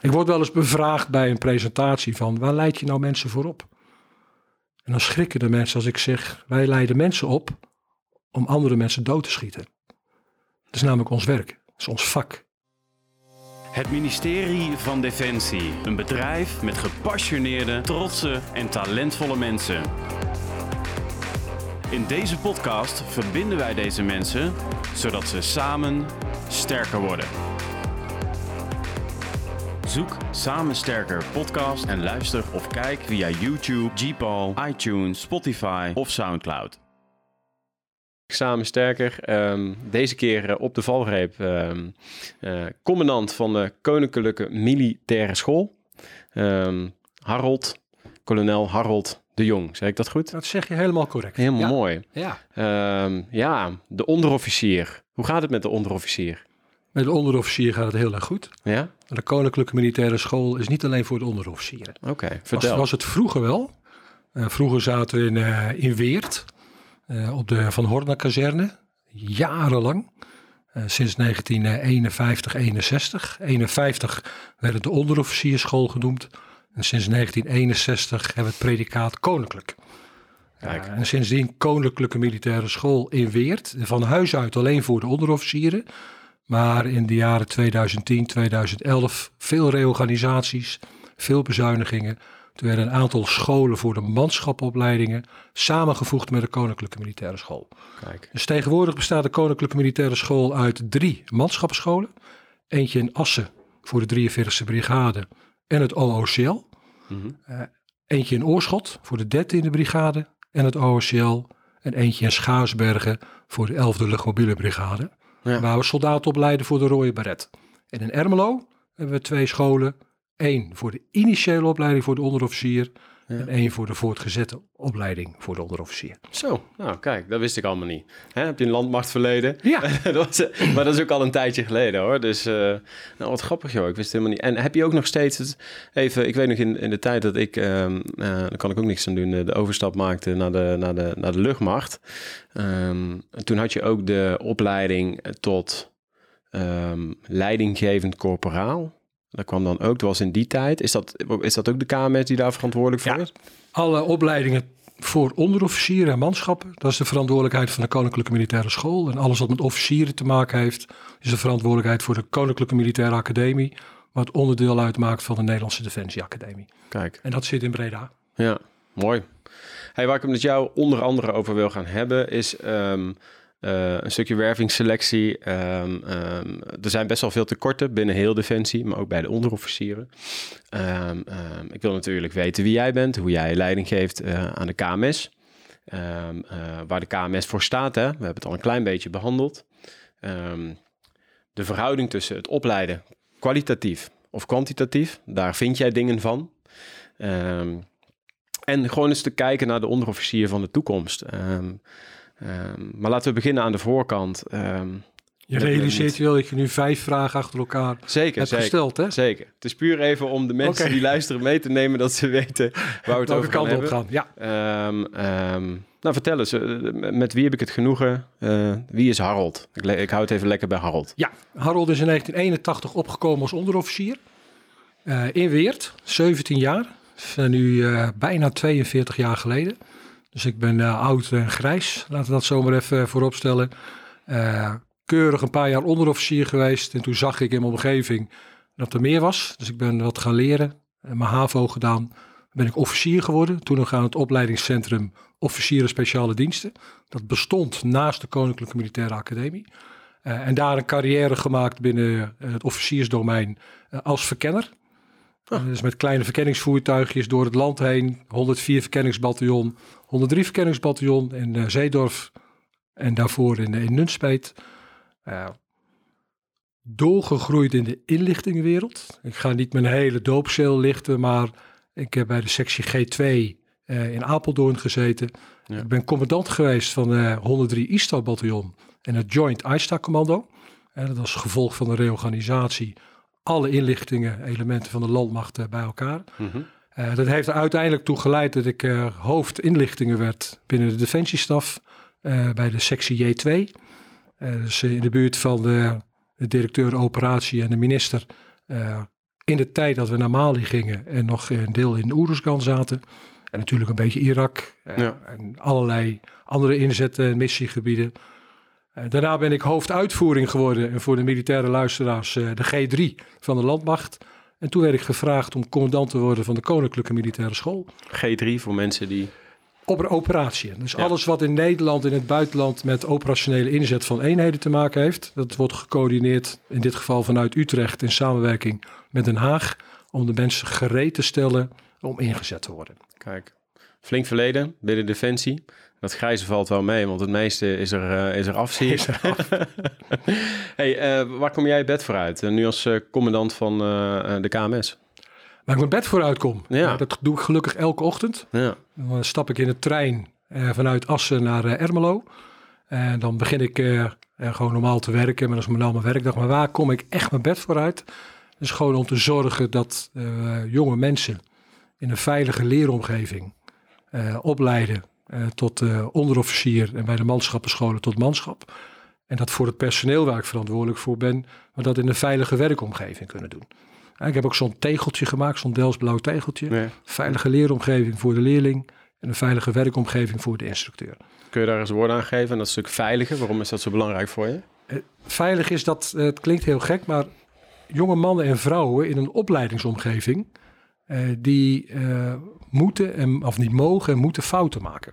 Ik word wel eens bevraagd bij een presentatie van waar leid je nou mensen voor op? En dan schrikken de mensen als ik zeg, wij leiden mensen op om andere mensen dood te schieten. Dat is namelijk ons werk, dat is ons vak. Het ministerie van Defensie. Een bedrijf met gepassioneerde, trotse en talentvolle mensen. In deze podcast verbinden wij deze mensen zodat ze samen sterker worden. Zoek Samen Sterker podcast en luister of kijk via YouTube, Gpal, iTunes, Spotify of Soundcloud. Samen sterker. Ehm, deze keer eh, op de valreep. ehm, eh, commandant van de Koninklijke Militaire School. Ehm, Harold, kolonel Harold de Jong. Zeg ik dat goed? Dat zeg je helemaal correct. Helemaal ja. mooi. Ja. Ehm, ja, de onderofficier. Hoe gaat het met de onderofficier? Met de onderofficier gaat het heel erg goed. Ja? De Koninklijke Militaire School is niet alleen voor de onderofficieren. Oké, Was, vertel. was het vroeger wel. Eh, vroeger zaten we in, eh, in Weert, eh, op de Van Horna kazerne, jarenlang. Sinds 1951, 61. 51 werd het de onderofficierschool genoemd. En sinds 1961 hebben we het predicaat koninklijk. Kijk. En sindsdien Koninklijke Militaire School in Weert. Van huis uit alleen voor de onderofficieren. Maar in de jaren 2010, 2011 veel reorganisaties, veel bezuinigingen. Toen werden een aantal scholen voor de manschapopleidingen samengevoegd met de Koninklijke Militaire School. Kijk. Dus tegenwoordig bestaat de Koninklijke Militaire School uit drie manschapsscholen. Eentje in Assen voor de 43e Brigade en het OOCL. Mhm. Eh, eentje in Oorschot voor de 13e Brigade en het OOCL. En eentje in Schaarsbergen voor de 11e Luchtmobiele Brigade. Waar we soldaten opleiden voor de Rode Baret. En in Ermelo hebben we twee scholen. Eén voor de initiële opleiding voor de onderofficier. En één voor de voortgezette opleiding voor de onderofficier. Zo, nou kijk, dat wist ik allemaal niet. Heb je een landmachtverleden? Ja. dat was, maar dat is ook al een tijdje geleden hoor. Dus, eh, nou wat grappig joh, ik wist het helemaal niet. En heb je ook nog steeds, het, even, ik weet nog in, in de tijd dat ik, eh, daar kan ik ook niks aan doen, eh, de overstap maakte naar de, naar de, naar de luchtmacht. Ehm, toen had je ook de opleiding tot ehm, leidinggevend corporaal. Dat kwam dan ook, dat was in die tijd. Is dat, is dat ook de KMS die daar verantwoordelijk voor Ja. is? Alle opleidingen voor onderofficieren en manschappen, dat is de verantwoordelijkheid van de Koninklijke Militaire School. En alles wat met officieren te maken heeft, is de verantwoordelijkheid voor de Koninklijke Militaire Academie, wat onderdeel uitmaakt van de Nederlandse Defensie Academie. Kijk. En dat zit in Breda. Ja, mooi. Hey, waar ik het met jou onder andere over wil gaan hebben, is ehm, eh, een stukje wervingsselectie. Ehm, ehm, er zijn best wel veel tekorten binnen heel Defensie, maar ook bij de onderofficieren. Ehm, ik wil natuurlijk weten wie jij bent, hoe jij leiding geeft eh, aan de KMS. Eh, waar de KMS voor staat, hè? we hebben het al een klein beetje behandeld. De verhouding tussen het opleiden kwalitatief of kwantitatief, daar vind jij dingen van. En gewoon eens te kijken naar de onderofficier van de toekomst. Ehm, maar laten we beginnen aan de voorkant. Ehm, Je realiseert je wel dat je nu vijf vragen achter elkaar zeker, hebt zeker. gesteld, hè? Zeker. Het is puur even om de mensen die luisteren mee te nemen dat ze weten waar we het over gaan kant op gaan? Ja. Ehm, nou, vertel eens, eh, met wie heb ik het genoegen? Eh, wie is Harold? Ik, ik hou het even lekker bij Harold. ja, Harold is in 1981 opgekomen als onderofficier. Eh, in Weert, 17 jaar. Dat is nu bijna 42 jaar geleden. Dus ik ben eh, oud en grijs, laten we dat zomaar even eh, voorop stellen. Eh, keurig een paar jaar onderofficier geweest. En toen zag ik in mijn omgeving dat er meer was. Dus ik ben wat gaan leren, eh, mijn HAVO gedaan. Ben ik officier geworden. Toen nog aan het opleidingscentrum Officieren Speciale Diensten. Dat bestond naast de Koninklijke Militaire Academie. En daar een carrière gemaakt binnen het officiersdomein als verkenner. Eh, dus met kleine verkenningsvoertuigjes door het land heen. 104 verkenningsbataljon, 103 verkenningsbataljon in eh, Zeedorf en daarvoor in, in Nunspeet. Eh, doorgegroeid in de inlichtingenwereld. Ik ga niet mijn hele doopcel lichten, maar ik heb bij de sectie G2 eh, in Apeldoorn gezeten. Ja. Ik ben commandant geweest van eh 103 ISTA bataljon en het Joint ISTA commando. Eh, dat was gevolg van de reorganisatie. Alle inlichtingen, elementen van de landmacht eh, bij elkaar. Mhm. Eh, dat heeft er uiteindelijk toe geleid dat ik eh, hoofd inlichtingen werd binnen de defensiestaf bij de sectie J2. Eh, dus in de buurt van de, de directeur operatie en de minister in de tijd dat we naar Mali gingen en nog een deel in Oeruzgan zaten. En natuurlijk een beetje Irak Ja. en allerlei andere inzetten en missiegebieden. Eh, daarna ben ik hoofduitvoering geworden en voor de militaire luisteraars eh, de G3 van de landmacht. En toen werd ik gevraagd om commandant te worden van de Koninklijke Militaire School. G3 voor mensen die... Op een operatie. Dus Ja. alles wat in Nederland en in het buitenland met operationele inzet van eenheden te maken heeft. Dat wordt gecoördineerd, in dit geval vanuit Utrecht in samenwerking met Den Haag. Om de mensen gereed te stellen om ingezet te worden. Kijk, flink verleden binnen Defensie. Dat grijze valt wel mee, want het meeste is er, eh, is er af, zie Is ik. hey, eh, waar kom jij bed voor uit? Eh, nu als commandant van de KMS. Waar ik mijn bed voor uitkom. Ja. Nou, dat doe ik gelukkig elke ochtend. Ja, Dan stap ik in de trein vanuit Assen naar Ermelo. En dan begin ik gewoon normaal te werken. Maar dat is mijn normaal mijn werkdag. Maar waar kom ik echt mijn bed voor uit? Dus gewoon om te zorgen dat jonge mensen in een veilige leeromgeving opleiden tot eh, onderofficier en bij de manschappenscholen tot manschap. En dat voor het personeel waar ik verantwoordelijk voor ben, we dat in een veilige werkomgeving kunnen doen. Ik heb ook zo'n tegeltje gemaakt, zo'n Delsblauw tegeltje. nee. Veilige leeromgeving voor de leerling en een veilige werkomgeving voor de instructeur. Kun je daar eens woorden aan geven? En dat stuk veiliger, waarom is dat zo belangrijk voor je? Veilig is dat, eh, het klinkt heel gek, maar jonge mannen en vrouwen in een opleidingsomgeving, eh, die eh, moeten, en, of niet mogen en moeten fouten maken.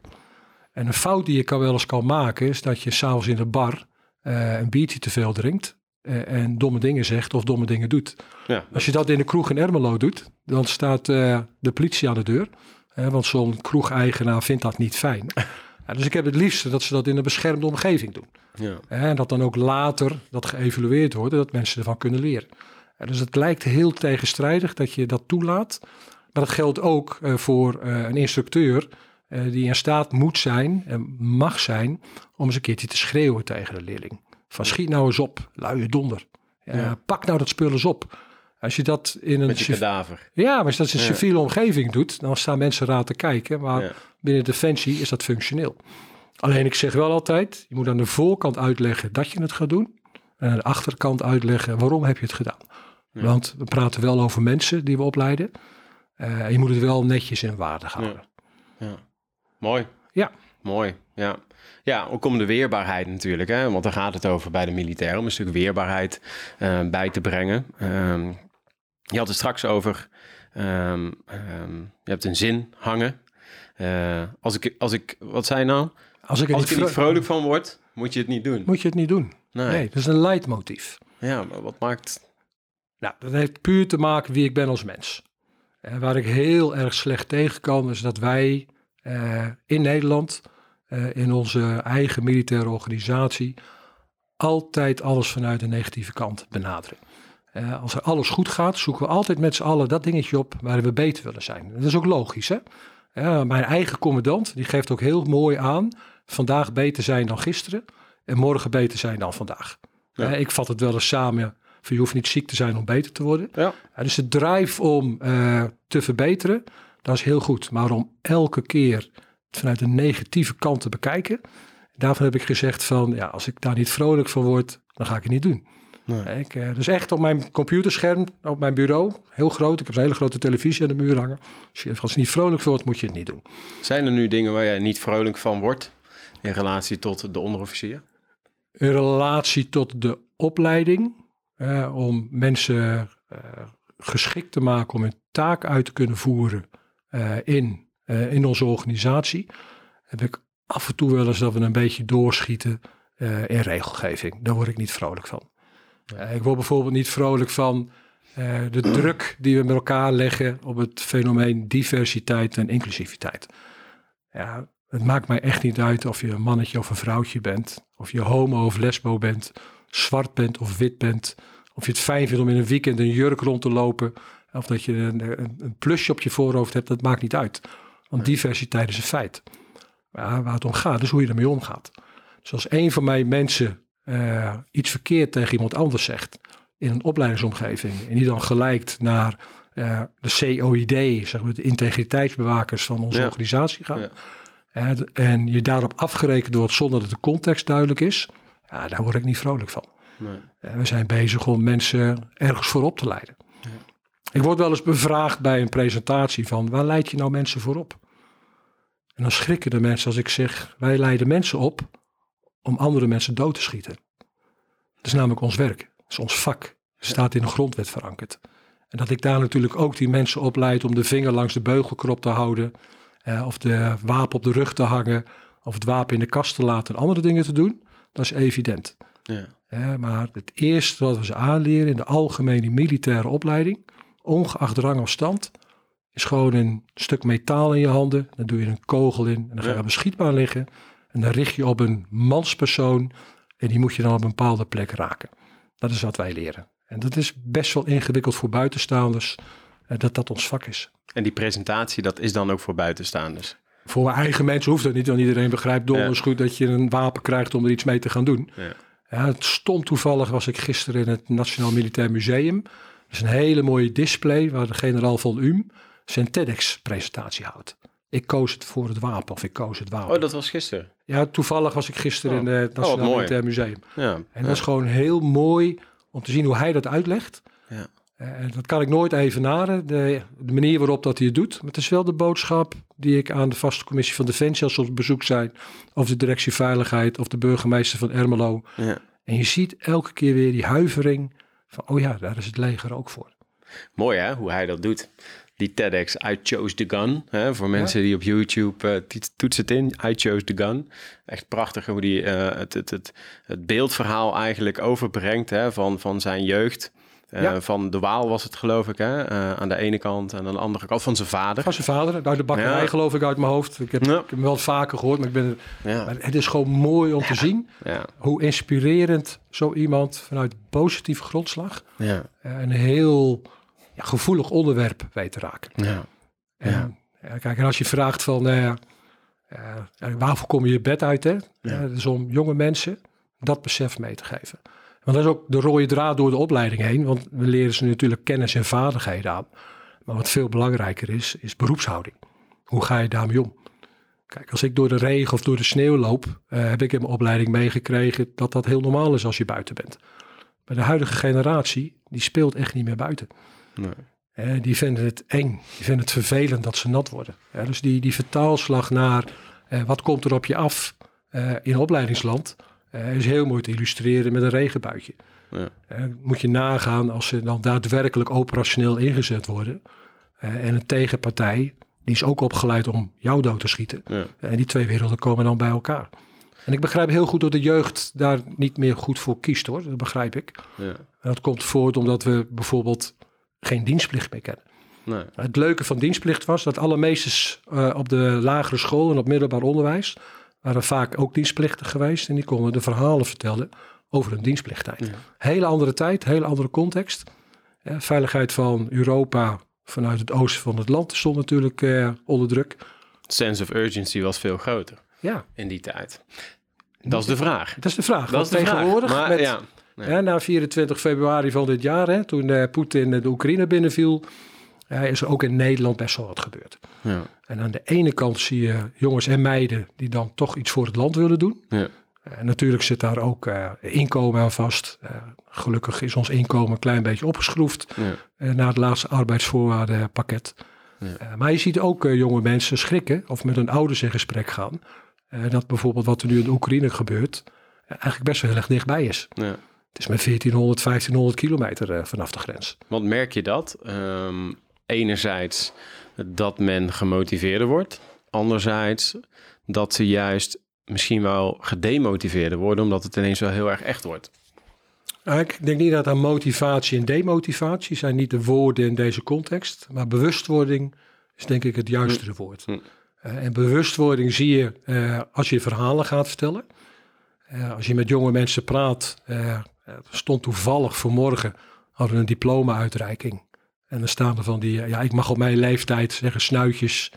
En een fout die je kan wel eens kan maken, is dat je s'avonds in de bar eh, een biertje te veel drinkt en domme dingen zegt of domme dingen doet. Ja, Als je dat in de kroeg in Ermelo doet, dan staat de politie aan de deur. Want zo'n kroegeigenaar vindt dat niet fijn. Ja, dus ik heb het liefst dat ze dat in een beschermde omgeving doen. ja. En dat dan ook later dat geëvalueerd wordt en dat mensen ervan kunnen leren. Dus het lijkt heel tegenstrijdig dat je dat toelaat. Maar dat geldt ook eh, voor eh, een instructeur eh, die in staat moet zijn en mag zijn om eens een keertje te schreeuwen tegen de leerling. Van schiet nou eens op, luie donder. Ja. Pak nou dat spul eens op. Als je dat in een, kadaver. ja, maar als je dat in een Ja. civiele omgeving doet, dan staan mensen raad te kijken. Maar Ja. binnen Defensie is dat functioneel. Alleen ik zeg wel altijd, je moet aan de voorkant uitleggen dat je het gaat doen. En aan de achterkant uitleggen waarom heb je het gedaan. Ja. Want we praten wel over mensen die we opleiden. Eh, je moet het wel netjes in waarde houden. Ja. Mooi. Ja. Mooi, ja. Ja, ook om de weerbaarheid natuurlijk, hè? want daar gaat het over bij de militairen, om een stuk weerbaarheid eh, bij te brengen. Ehm, je had het straks over, ehm, ehm, je hebt een zin hangen. Eh, als, ik, als ik, wat zei je nou? Als ik er Als niet, ik er niet vro- vrolijk van word, moet je het niet doen. moet je het niet doen. Nee. Nee, dat is een leidmotief. Ja, maar wat maakt... Nou, dat heeft puur te maken wie ik ben als mens. En waar ik heel erg slecht tegen kan, is dat wij eh, in Nederland, eh, in onze eigen militaire organisatie, altijd alles vanuit de negatieve kant benaderen. Eh, als er alles goed gaat, zoeken we altijd met z'n allen dat dingetje op waar we beter willen zijn. Dat is ook logisch, hè? Ja, mijn eigen commandant, die geeft ook heel mooi aan, vandaag beter zijn dan gisteren en morgen beter zijn dan vandaag. Ja. Eh, ik vat het wel eens samen, van je hoeft niet ziek te zijn om beter te worden. Ja. Dus de drive om eh, te verbeteren, dat is heel goed. Maar om elke keer vanuit een negatieve kant te bekijken, daarvan heb ik gezegd van, ja, als ik daar niet vrolijk van word, dan ga ik het niet doen. Nee. Ik, eh, dus echt op mijn computerscherm, op mijn bureau, heel groot. Ik heb een hele grote televisie aan de muur hangen. Als je, als je niet vrolijk van wordt, moet je het niet doen. Zijn er nu dingen waar jij niet vrolijk van wordt in relatie tot de onderofficier? in relatie tot de opleiding, om mensen eh, geschikt te maken om hun taak uit te kunnen voeren eh, in, eh, in onze organisatie, heb ik af en toe wel eens dat we een beetje doorschieten in regelgeving. Daar word ik niet vrolijk van. Ik word bijvoorbeeld niet vrolijk van de druk die we met elkaar leggen op het fenomeen diversiteit en inclusiviteit. Ja, het maakt mij echt niet uit of je een mannetje of een vrouwtje bent. Of je homo of lesbo bent. Zwart bent of wit bent. Of je het fijn vindt om in een weekend een jurk rond te lopen. Of dat je een, een, een plusje op je voorhoofd hebt. Dat maakt niet uit. Want diversiteit is een feit. Ja, waar het om gaat is hoe je ermee omgaat. Dus als een van mijn mensen eh, iets verkeerd tegen iemand anders zegt. In een opleidingsomgeving. En die dan gelijkt naar eh, de COID. Zeg maar, de integriteitsbewakers van onze Ja. organisatie gaan. Ja. En je daarop afgerekend wordt zonder dat de context duidelijk is, ja, daar word ik niet vrolijk van. Nee. Eh, we zijn bezig om mensen ergens voor op te leiden. Ik word wel eens bevraagd bij een presentatie van waar leid je nou mensen voor op? En dan schrikken de mensen als ik zeg, wij leiden mensen op om andere mensen dood te schieten. Dat is namelijk ons werk, dat is ons vak. Het staat in de grondwet verankerd. En dat ik daar natuurlijk ook die mensen opleid om de vinger langs de beugelkrop te houden. Eh, of de wapen op de rug te hangen. Of het wapen in de kast te laten en andere dingen te doen. Dat is evident. Ja. Maar het eerste wat we ze aanleren in de algemene militaire opleiding. Ongeacht rang of stand. Is gewoon een stuk metaal in je handen. Dan doe je een kogel in. En dan ga je Ja. op een schietbaan liggen. En dan richt je op een manspersoon. En die moet je dan op een bepaalde plek raken. Dat is wat wij leren. En dat is best wel ingewikkeld voor buitenstaanders. eh, dat dat ons vak is. En die presentatie, dat is dan ook voor buitenstaanders. Voor mijn eigen mensen hoeft dat niet, want iedereen begrijpt donders goed dat je een wapen krijgt om er iets mee te gaan doen. Ja. Ja, het stom toevallig was ik gisteren in het Nationaal Militair Museum. Dat is een hele mooie display waar de generaal van UM zijn TEDx-presentatie houdt. Ik koos het voor het wapen, of ik koos het wapen. Oh, dat was gisteren. Ja, toevallig was ik gisteren Oh. in het wat Nationaal. Militair Museum. Ja. En dat is gewoon heel mooi om te zien hoe hij dat uitlegt. Ja. Eh, dat kan ik nooit evenaren, de, de manier waarop dat hij het doet. Maar het is wel de boodschap die ik aan de vaste commissie van Defensie als op bezoek zijn. Of de directie Veiligheid of de burgemeester van Ermelo. Ja. En je ziet elke keer weer die huivering van, oh ja, daar is het leger ook voor. Mooi hè, hoe hij dat doet. Die TEDx, I chose the gun. Hè, voor mensen die op YouTube, eh, ti- toets het in, I chose the gun. Echt prachtig hoe hij eh, het, het, het, het beeldverhaal eigenlijk overbrengt hè, van, van zijn jeugd. Eh, Ja. Van de Waal was het geloof ik, hè? eh, aan de ene kant en aan de andere kant van zijn vader. Van zijn vader, uit de bakkerij Ja. geloof ik uit mijn hoofd. Ik heb, ik heb hem wel vaker gehoord, maar, ik ben, maar het is gewoon mooi om te zien ja, hoe inspirerend zo iemand vanuit positieve grondslag ja, eh, een heel ja, gevoelig onderwerp weet te raken. ja. En, kijk, en als je vraagt van eh, waarvoor kom je je bed uit, hè? Ja. is om jonge mensen dat besef mee te geven. Want dat is ook de rode draad door de opleiding heen, want we leren ze natuurlijk kennis en vaardigheden aan. Maar wat veel belangrijker is, is beroepshouding. Hoe ga je daarmee om? Kijk, als ik door de regen of door de sneeuw loop, eh, heb ik in mijn opleiding meegekregen dat dat heel normaal is als je buiten bent. Maar de huidige generatie, die speelt echt niet meer buiten. Nee. Eh, die vinden het eng, die vinden het vervelend dat ze nat worden. Ja, dus die, die vertaalslag naar eh, wat komt er op je af in opleidingsland eh, is heel mooi te illustreren met een regenbuitje. Ja. Eh, moet je nagaan als ze dan daadwerkelijk operationeel ingezet worden. eh, en een tegenpartij, die is ook opgeleid om jou dood te schieten. Ja. En die twee werelden komen dan bij elkaar. En ik begrijp heel goed dat de jeugd daar niet meer goed voor kiest hoor. Dat begrijp ik. Ja. En dat komt voort omdat we bijvoorbeeld geen dienstplicht meer kennen. Nee. Het leuke van dienstplicht was dat alle meesters op de lagere school en op middelbaar onderwijs waren vaak ook dienstplichtig geweest. En die konden de verhalen vertellen over hun dienstplichttijd. Ja. Hele andere tijd, hele andere context. Eh, veiligheid van Europa vanuit het oosten van het land stond natuurlijk eh, onder druk. Sense of urgency was veel groter Ja, in die tijd. Dat is de vraag. dat is de vraag. Dat is de vraag. tegenwoordig Maar, met, ja. Na 24 februari van dit jaar, hè, toen eh, Poetin de Oekraïne binnenviel, is er ook in Nederland best wel wat gebeurd. Ja. En aan de ene kant zie je jongens en meiden die dan toch iets voor het land willen doen. Ja. En natuurlijk zit daar ook eh, inkomen aan vast. Eh, gelukkig is ons inkomen een klein beetje opgeschroefd Ja. eh, na het laatste arbeidsvoorwaardenpakket. Ja. Eh, maar je ziet ook eh, jonge mensen schrikken of met hun ouders in gesprek gaan. Eh, dat bijvoorbeeld wat er nu in Oekraïne gebeurt, eh, eigenlijk best wel heel erg dichtbij is. Ja. Het is maar 1400, 1500 kilometer eh, vanaf de grens. Want merk je dat? Ehm, enerzijds dat men gemotiveerder wordt. Anderzijds dat ze juist misschien wel gedemotiveerder worden... omdat het ineens wel heel erg echt wordt. Ik denk niet dat aan motivatie en demotivatie zijn niet de woorden in deze context. Maar bewustwording is denk ik het juistere woord. Hm. Eh, en bewustwording zie je eh, als je verhalen gaat vertellen. Eh, als je met jonge mensen praat. er stond toevallig vanmorgen hadden een diploma-uitreiking. En dan staan er van die, eh, ja, ik mag op mijn leeftijd zeggen snuitjes.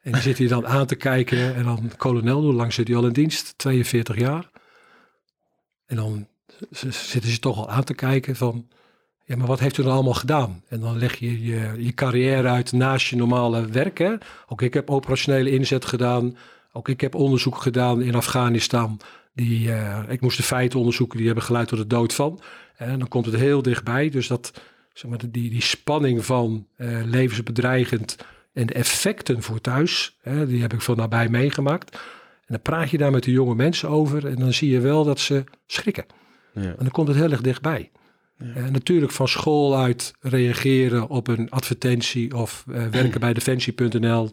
En die zitten je dan aan te kijken. En dan kolonel, hoe lang zit hij al in dienst? 42 jaar. En dan zitten ze toch al aan te kijken van... Ja, maar wat heeft u dan allemaal gedaan? En dan leg je je, je carrière uit naast je normale werk. Hè? Ook ik heb operationele inzet gedaan. Ook ik heb onderzoek gedaan in Afghanistan. Die, eh, ik moest de feiten onderzoeken, die hebben geleid tot de dood van. En dan komt het heel dichtbij. Dus dat, zeg maar, die, die spanning van eh, levensbedreigend en de effecten voor thuis, hè, die heb ik van nabij meegemaakt. En dan praat je daar met de jonge mensen over en dan zie je wel dat ze schrikken. Ja. En dan komt het heel erg dichtbij. En natuurlijk van school uit reageren op een advertentie of eh, werken bij defensie.nl.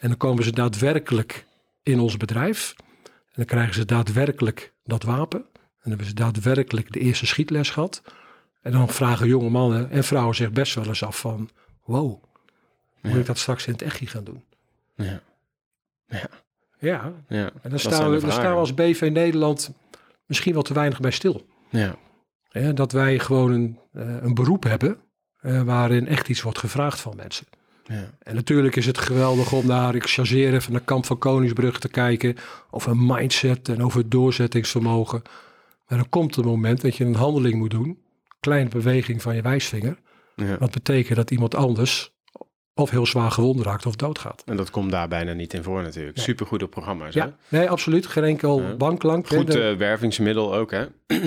En dan komen ze daadwerkelijk in ons bedrijf. En dan krijgen ze daadwerkelijk dat wapen. En dan hebben ze daadwerkelijk de eerste schietles gehad. En dan vragen jonge mannen en vrouwen zich best wel eens af van... Wow, moet Ja. ik dat straks in het echt gaan doen? Ja. Ja, Ja. en dan staan, we, dan staan we als BV Nederland misschien wel te weinig bij stil. Ja. Hè, dat wij gewoon een, eh, een beroep hebben eh, waarin echt iets wordt gevraagd van mensen. Ja. En natuurlijk is het geweldig om naar, ik chargeer even naar Kamp van Koningsbrug te kijken, over mindset en over doorzettingsvermogen. Maar dan komt het moment dat je een handeling moet doen, kleine beweging van je wijsvinger, Ja. wat betekent dat iemand anders of heel zwaar gewond raakt of doodgaat. En dat komt daar bijna niet in voor natuurlijk. Nee. Supergoed op programma's. Ja, nee, absoluut. Geen enkel Ja. banklank. Goed eh, wervingsmiddel ook, hè?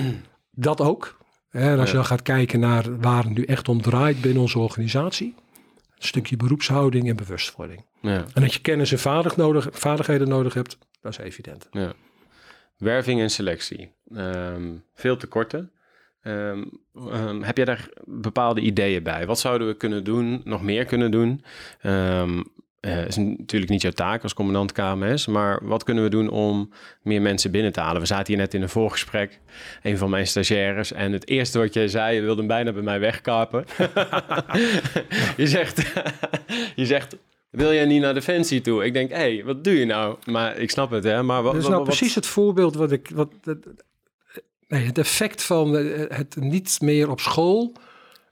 Dat ook. En als je dan gaat kijken naar waar het nu echt om draait binnen onze organisatie. Een stukje beroepshouding en bewustwording. Ja. En dat je kennis en vaardig nodig, vaardigheden nodig hebt, dat is evident. ja. Werving en selectie. Ehm, veel tekorten. Ehm, ehm, heb jij daar bepaalde ideeën bij? Wat zouden we kunnen doen, nog meer kunnen doen? Eh, is natuurlijk niet jouw taak als commandant KMS, maar wat kunnen we doen om meer mensen binnen te halen? We zaten hier net in een voorgesprek, een van mijn stagiaires, en het eerste wat jij zei, je wilde hem bijna bij mij wegkapen. je, zegt, je zegt, wil jij niet naar Defensie toe? Ik denk, hé, hey, wat doe je nou? Maar ik snap het, hè? Maar wat, Dat is nou wat- precies het voorbeeld wat ik. Wat, nee, het effect van eh, het niet meer op school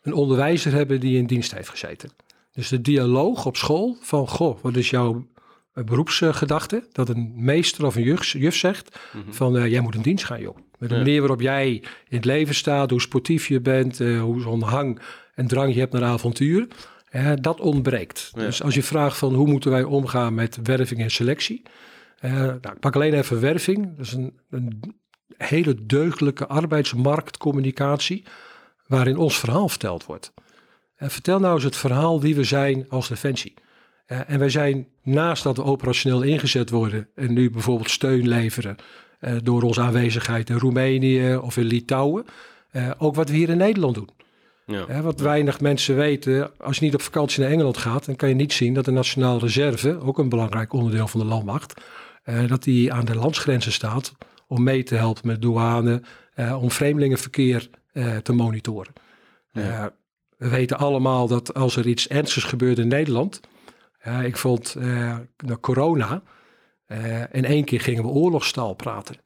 een onderwijzer hebben die in dienst heeft gezeten. Dus de dialoog op school van, goh, wat is jouw eh, beroepsgedachte? Dat een meester of een juf, juf zegt Mhm. van, eh, jij moet in dienst gaan, joh. Met de Ja. manier waarop jij in het leven staat, hoe sportief je bent, hoe zo'n hang en drang je hebt naar avontuur. dat ontbreekt. Ja. Dus als je vraagt van hoe moeten wij omgaan met werving en selectie. nou, ik pak alleen even werving. Dat is een, een hele deugdelijke arbeidsmarktcommunicatie waarin ons verhaal verteld wordt. En vertel nou eens het verhaal wie we zijn als Defensie. Eh, en wij zijn naast dat we operationeel ingezet worden en nu bijvoorbeeld steun leveren eh, door onze aanwezigheid in Roemenië of in Litouwen, eh, ook wat we hier in Nederland doen. Ja. Wat weinig mensen weten, als je niet op vakantie naar Engeland gaat, dan kan je niet zien dat de Nationale Reserve, ook een belangrijk onderdeel van de landmacht, dat die aan de landsgrenzen staat om mee te helpen met douane, eh, om vreemdelingenverkeer eh, te monitoren. Ja. Eh, we weten allemaal dat als er iets ernstigs gebeurt in Nederland, ik vond na corona, in één keer gingen we oorlogstaal praten.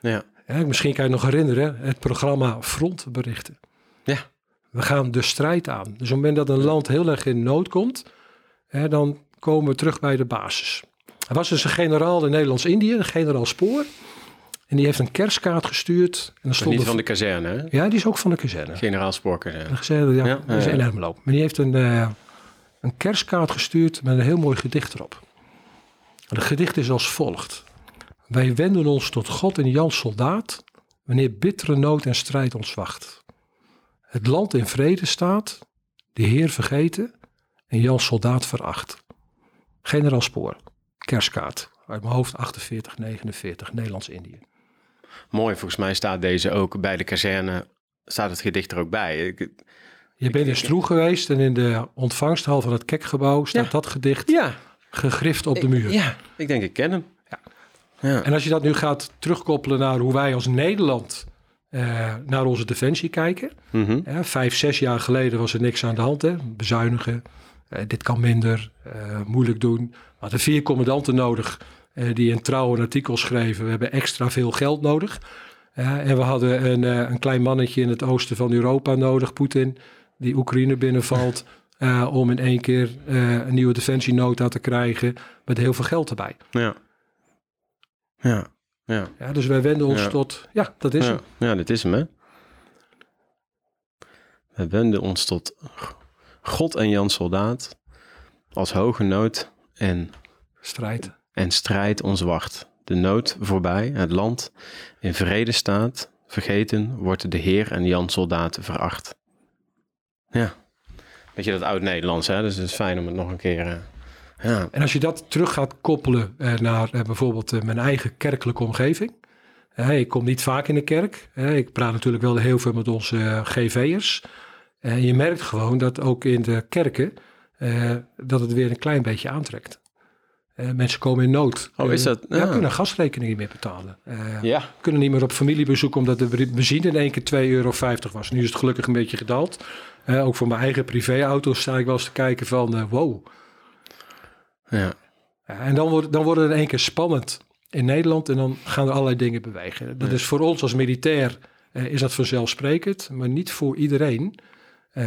Ja. Misschien kan je nog herinneren, het programma Frontberichten. Ja. We gaan de strijd aan. Dus op het moment dat een land heel erg in nood komt, hè, dan komen we terug bij de basis. Er was dus een generaal in Nederlands-Indië, een generaal Spoor. En die heeft een kerstkaart gestuurd. En Maar stond niet van de kazerne, hè? Ja, die is ook van de kazerne. Generaal Spoorkazerne. Een gezegde, ja, Ja, dat is in. Ermelo. Maar die heeft een, eh, een kerstkaart gestuurd met een heel mooi gedicht erop. En het gedicht is als volgt. Wij wenden ons tot God en Jan soldaat, wanneer bittere nood en strijd ons wacht. Het land in vrede staat, de Heer vergeten en Jan soldaat veracht. Generaal Spoor, kerstkaart, uit mijn hoofd 48, 49, Nederlands-Indië. Mooi, volgens mij staat deze ook bij de kazerne, staat het gedicht er ook bij. Ik- Je bent in Stroe geweest en in de ontvangsthal van het Kekgebouw staat Ja. dat gedicht ja, gegrift op de muur. ja, ik denk ik ken hem. Ja. Ja. En als je dat nu gaat terugkoppelen naar hoe wij als Nederland eh, naar onze defensie kijken. Mhm. Vijf, zes jaar geleden was er niks aan de hand. Hè? Bezuinigen, eh, dit kan minder, eh, moeilijk doen. We hadden vier commandanten nodig die een trouw een artikel schreven. We hebben extra veel geld nodig. En we hadden een, eh, een klein mannetje in het oosten van Europa nodig, Poetin, die Oekraïne binnenvalt. eh, om in één keer eh, een nieuwe defensienota te krijgen met heel veel geld erbij. Ja. Ja. Ja. Ja, dus wij wenden ons Ja. tot, ja, dat is ja. hem. Ja, dit is hem, hè? We wenden ons tot God en Jan Soldaat als hoge nood en, Strijd. En strijd ons wacht. De nood voorbij, het land in vrede staat, vergeten wordt de Heer en Jan Soldaat veracht. Ja, Weet je, dat oud-Nederlands, hè? Dus het is fijn om het nog een keer... eh, ja, En als je dat terug gaat koppelen eh, naar eh, bijvoorbeeld mijn eigen kerkelijke omgeving. Ik kom niet vaak in de kerk. Ik praat natuurlijk wel heel veel met onze GV'ers. En je merkt gewoon dat ook in de kerken dat het weer een klein beetje aantrekt. Eh, mensen komen in nood. Oh, is Eh, dat? Ja, Ja. kunnen gasrekeningen niet meer betalen. Eh, ja. kunnen niet meer op familiebezoek omdat de benzine in één keer 2,50 euro was. Nu is het gelukkig een beetje gedaald. Ook voor mijn eigen privéauto sta ik wel eens te kijken van wow. ja. En dan wordt, dan wordt het in één keer spannend in Nederland en dan gaan er allerlei dingen bewegen. Dat is voor ons als militair is dat vanzelfsprekend, maar niet voor iedereen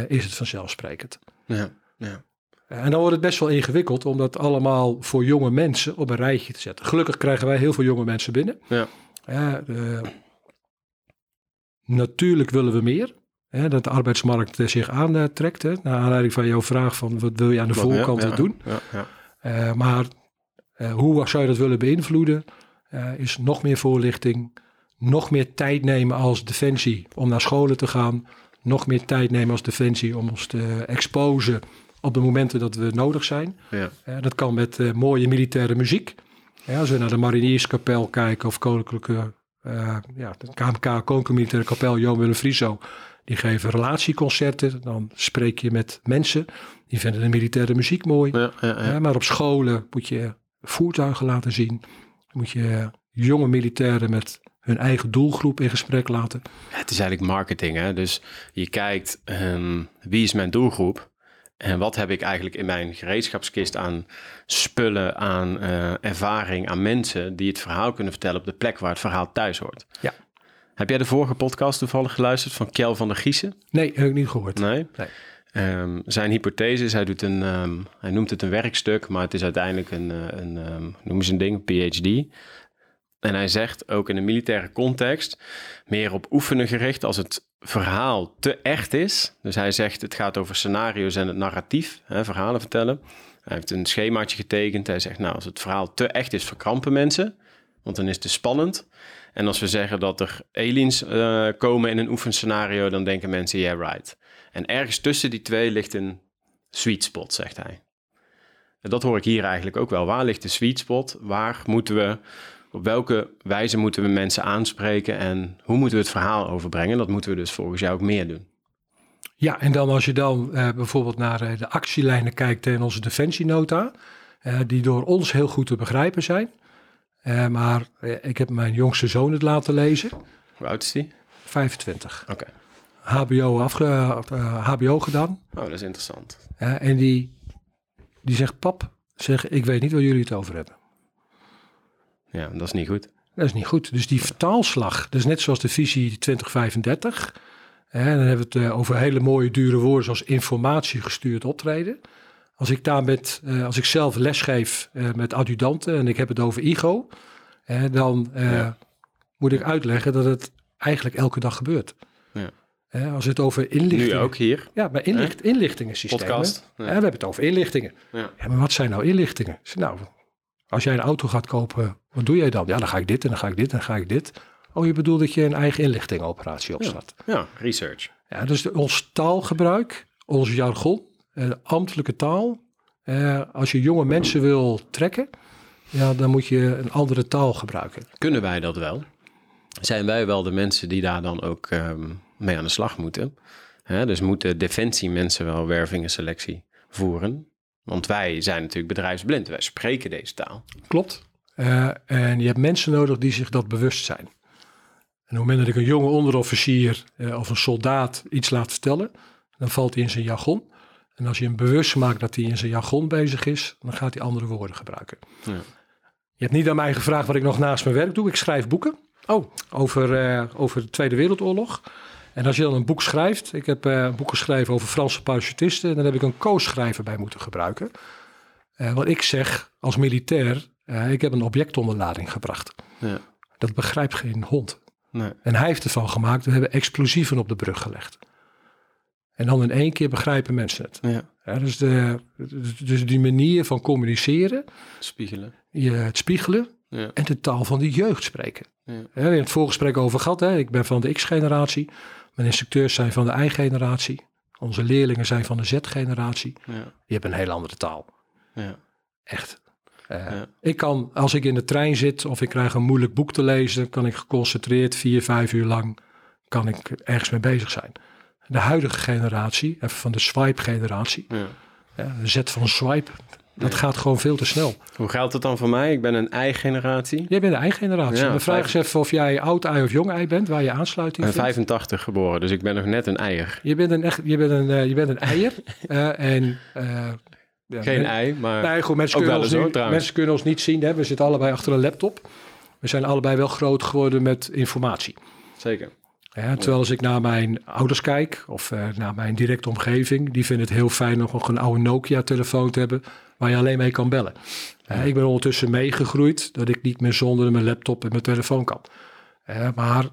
is het vanzelfsprekend. ja. ja. Eh, en dan wordt het best wel ingewikkeld om dat allemaal voor jonge mensen op een rijtje te zetten. Gelukkig krijgen wij heel veel jonge mensen binnen. Ja. Ja, natuurlijk willen we meer. Hè, dat de arbeidsmarkt eh, zich aantrekt. Hè, naar aanleiding van jouw vraag van wat wil je aan de voorkant ja, doen. Ja, ja. Eh, maar eh, hoe zou je dat willen beïnvloeden? Eh, is nog meer voorlichting, nog meer tijd nemen als defensie om naar scholen te gaan, nog meer tijd nemen als defensie om ons te exposen op de momenten dat we nodig zijn. ja. Eh, dat kan met eh, mooie militaire muziek. Ja, als we naar de Marinierskapel kijken of Koninklijke, eh, ja, de KMK, Koninklijke Militaire Kapel, Johan Willem Frieso, die geven relatieconcerten. Dan spreek je met mensen, die vinden de militaire muziek mooi. ja, ja, ja. Ja, maar op scholen moet je voertuigen laten zien. Moet je jonge militairen met hun eigen doelgroep in gesprek laten. Het is eigenlijk marketing, hè? Dus je kijkt ehm, wie is mijn doelgroep en wat heb ik eigenlijk in mijn gereedschapskist aan spullen, aan eh, ervaring, aan mensen die het verhaal kunnen vertellen op de plek waar het verhaal thuis hoort. Ja. Heb jij de vorige podcast toevallig geluisterd van Kjell van der Giezen? Nee, heb ik niet gehoord. Nee. Nee. Ehm, zijn hypothese is, hij, doet een, ehm, hij noemt het een werkstuk, maar het is uiteindelijk een, eh, een ehm, noemen ze een ding, PhD. En hij zegt ook in een militaire context, meer op oefenen gericht als het verhaal te echt is. Dus hij zegt het gaat over scenario's en het narratief, hè, verhalen vertellen. Hij heeft een schemaatje getekend. Hij zegt nou, als het verhaal te echt is, verkrampen mensen. Want dan is het te spannend. En als we zeggen dat er aliens eh, komen in een oefenscenario, dan denken mensen, yeah, right. En ergens tussen die twee ligt een sweet spot, zegt hij. En dat hoor ik hier eigenlijk ook wel. Waar ligt de sweet spot? Waar moeten we, op welke wijze moeten we mensen aanspreken en hoe moeten we het verhaal overbrengen? Dat moeten we dus volgens jou ook meer doen. Ja, en dan als je dan eh, bijvoorbeeld naar eh, de actielijnen kijkt in onze defensienota, eh, die door ons heel goed te begrijpen zijn. Maar ik heb mijn jongste zoon het laten lezen, Hoe oud is die? 25. Oké. HBO, afge, HBO gedaan. Oh, dat is interessant. En die, die zegt, pap, zeg, ik weet niet waar jullie het over hebben. Ja, dat is niet goed. Dat is niet goed. Dus die vertaalslag, dat is net zoals de visie 2035. Hè, dan hebben we het eh, over hele mooie dure woorden zoals informatie gestuurd optreden. Als ik daar met, eh, als ik zelf lesgeef eh, met adjudanten en ik heb het over ego, hè, dan Ja. moet ik uitleggen dat het eigenlijk elke dag gebeurt. Ja. Als het over inlichtingen... Nu ook hier. Ja, bij inlicht, inlichtingensystemen. Podcast. Ja. we hebben het over inlichtingen. Ja. Maar wat zijn nou inlichtingen? Nou, als jij een auto gaat kopen, wat doe jij dan? Ja, dan ga ik dit en dan ga ik dit en dan ga ik dit. Oh, je bedoelt dat je een eigen inlichtingoperatie opstart. Ja, research. Ja, dus ons taalgebruik, ons jargon, eh, de ambtelijke taal. eh, als je jonge mensen wil trekken, ja, dan moet je een andere taal gebruiken. Kunnen wij dat wel? Zijn wij wel de mensen die daar dan ook ehm, mee aan de slag moeten? Hè, dus moeten defensie mensen wel werving en selectie voeren? Want wij zijn natuurlijk bedrijfsblind. Wij spreken deze taal. Klopt. Eh, en je hebt mensen nodig die zich dat bewust zijn. En op het moment dat ik een jonge onderofficier eh, of een soldaat iets laat vertellen, dan valt hij in zijn jargon. En als je hem bewust maakt dat hij in zijn jargon bezig is, dan gaat hij andere woorden gebruiken. Ja. Je hebt niet aan mij gevraagd wat ik nog naast mijn werk doe. Ik schrijf boeken Oh, over, eh, over de Tweede Wereldoorlog. En als je dan een boek schrijft, ik heb eh, een boek geschreven over Franse parachutisten, en dan heb ik een co-schrijver bij moeten gebruiken. Eh, wat ik zeg als militair, eh, ik heb een objectonderlading gebracht. ja. Dat begrijpt geen hond. Nee. En hij heeft ervan gemaakt, we hebben explosieven op de brug gelegd. En dan in één keer begrijpen mensen het. Ja. Ja, dus, de, dus die manier van communiceren, Spiegelen. je, het spiegelen Ja. en de taal van de jeugd spreken. Ja. We hebben het voorgesprek over gehad. Hè? Ik ben van de X-generatie. Mijn instructeurs zijn van de Y-generatie. Onze leerlingen zijn van de Z-generatie. Ja. Die hebben een hele andere taal. Ja. Echt. Eh, Ja. Ik kan, als ik in de trein zit of ik krijg een moeilijk boek te lezen, kan ik geconcentreerd vier, vijf uur lang kan ik ergens mee bezig zijn. De huidige generatie, even van de swipe-generatie, Ja. ja, de zet van swipe, dat gaat gewoon veel te snel. Hoe geldt het dan voor mij? Ik ben een ei-generatie. Jij bent de eigen generatie. Ja, Dan vraag eens even of jij oud ei of jong ei bent, waar je Ik aansluiting ben vindt. 85 geboren, dus ik ben nog net een eier. Je bent een, echt, je bent een, eh, je bent een eier. eh, en, eh, ja, Geen men- ei, maar... Nee, goed, mensen, Ook kunnen wel ons, eens, hoor, nu, trouwens. mensen kunnen ons niet zien. Hè? We zitten allebei achter een laptop. We zijn allebei wel groot geworden met informatie. Zeker. Ja, terwijl als ik naar mijn ouders kijk of eh, naar mijn directe omgeving, die vinden het heel fijn om nog een oude Nokia-telefoon te hebben waar je alleen mee kan bellen. Eh, ik ben ondertussen meegegroeid dat ik niet meer zonder mijn laptop en mijn telefoon kan. Eh, maar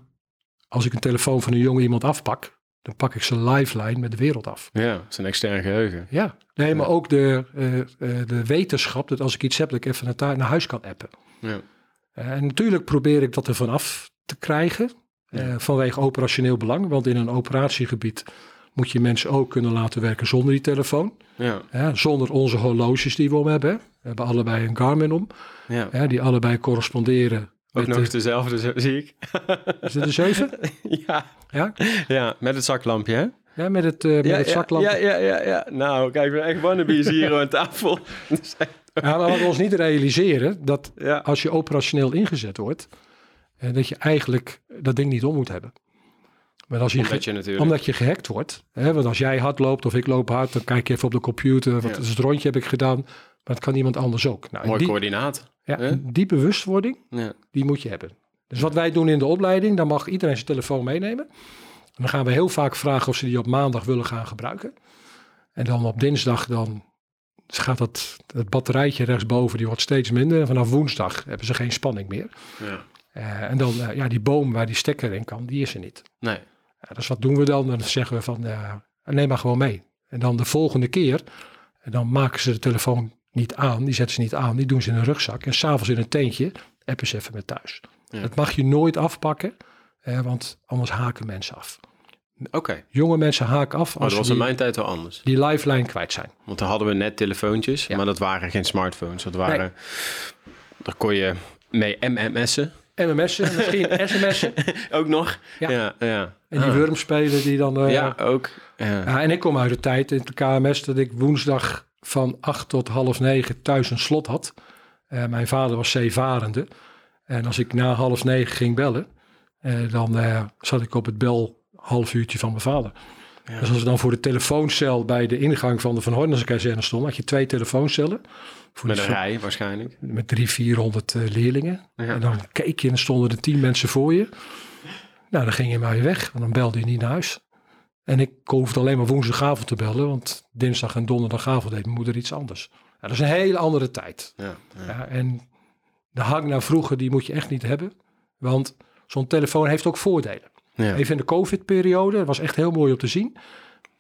als ik een telefoon van een jonge iemand afpak, dan pak ik zijn lifeline met de wereld af. Ja, een extern geheugen. Ja, nee, maar ook de, eh, de wetenschap dat als ik iets heb, dat ik even naar, naar huis kan appen. Ja. En natuurlijk probeer ik dat er vanaf te krijgen, Ja. vanwege operationeel belang. Want in een operatiegebied moet je mensen ook kunnen laten werken zonder die telefoon. Ja. Zonder onze horloges die we om hebben. We hebben allebei een Garmin om, ja. hè, die allebei corresponderen. Ook nog de, dezelfde, zie ik. is dit een 7? ja. Ja? ja, met het zaklampje, hè? ja, met het, eh met ja, het ja, zaklamp. Ja, ja, ja, ja. Nou, kijk, we zijn echt wannabes hier aan tafel. Ja, maar wat we ons niet realiseren, dat als je operationeel ingezet wordt, eh, dat je eigenlijk dat ding niet om moet hebben. Maar als je, Omdat je natuurlijk... omdat je gehackt wordt, hè, want als jij hard loopt of ik loop hard, dan kijk je even op de computer, wat Ja. is het rondje heb ik gedaan, maar dat kan iemand anders ook. Nou, Mooi die, coördinaat. ja, hè? die bewustwording, Ja. die moet je hebben. Dus wat wij doen in de opleiding, dan mag iedereen zijn telefoon meenemen. En dan gaan we heel vaak vragen of ze die op maandag willen gaan gebruiken. En dan op dinsdag dan gaat dat, het batterijtje rechtsboven, die wordt steeds minder. En vanaf woensdag hebben ze geen spanning meer. ja. Eh, en dan, eh, ja, die boom waar die stekker in kan, die is er niet. Nee. Ja, dus wat doen we dan? Dan zeggen we van, eh, neem maar gewoon mee. En dan de volgende keer, en dan maken ze de telefoon niet aan, die zetten ze niet aan, die doen ze in een rugzak. En s'avonds in een tentje, appen ze even met thuis. Ja. Dat mag je nooit afpakken, eh, want anders haken mensen af. Oké. Jonge mensen haken af Maar als dat was in mijn tijd wel anders. die lifeline kwijt zijn. Want dan hadden we net telefoontjes, Ja. maar dat waren geen smartphones. Dat waren... Daar kon je mee MMS'en. MMS'en, misschien sms'en. Ook nog? Ja. Ja, ja. En die Ah. wurmspelen die dan... eh, Ja, ook. Ja. Ja, en ik kom uit de tijd in de KMS dat ik woensdag van 8 tot half negen thuis een slot had. Eh, mijn vader was zeevarende. En als ik na half negen ging bellen, eh, dan zat ik op het bel half uurtje van mijn vader. Ja. Dus als we dan voor de telefooncel bij de ingang van de Van Hornense kazerne stonden, had je twee telefooncellen. Voor Met een rij waarschijnlijk. met drie, vierhonderd eh, leerlingen. Ja. En dan keek je en stonden er tien mensen voor je. Nou, dan ging je maar weer weg, want dan belde je niet naar huis. En ik hoefde alleen maar woensdagavond te bellen, want dinsdag en donderdagavond deed mijn moeder iets anders. Dat is een hele andere tijd. Ja, ja. Ja, en de hang naar vroeger, die moet je echt niet hebben. Want zo'n telefoon heeft ook voordelen. Even in de COVID-periode, dat was echt heel mooi om te zien.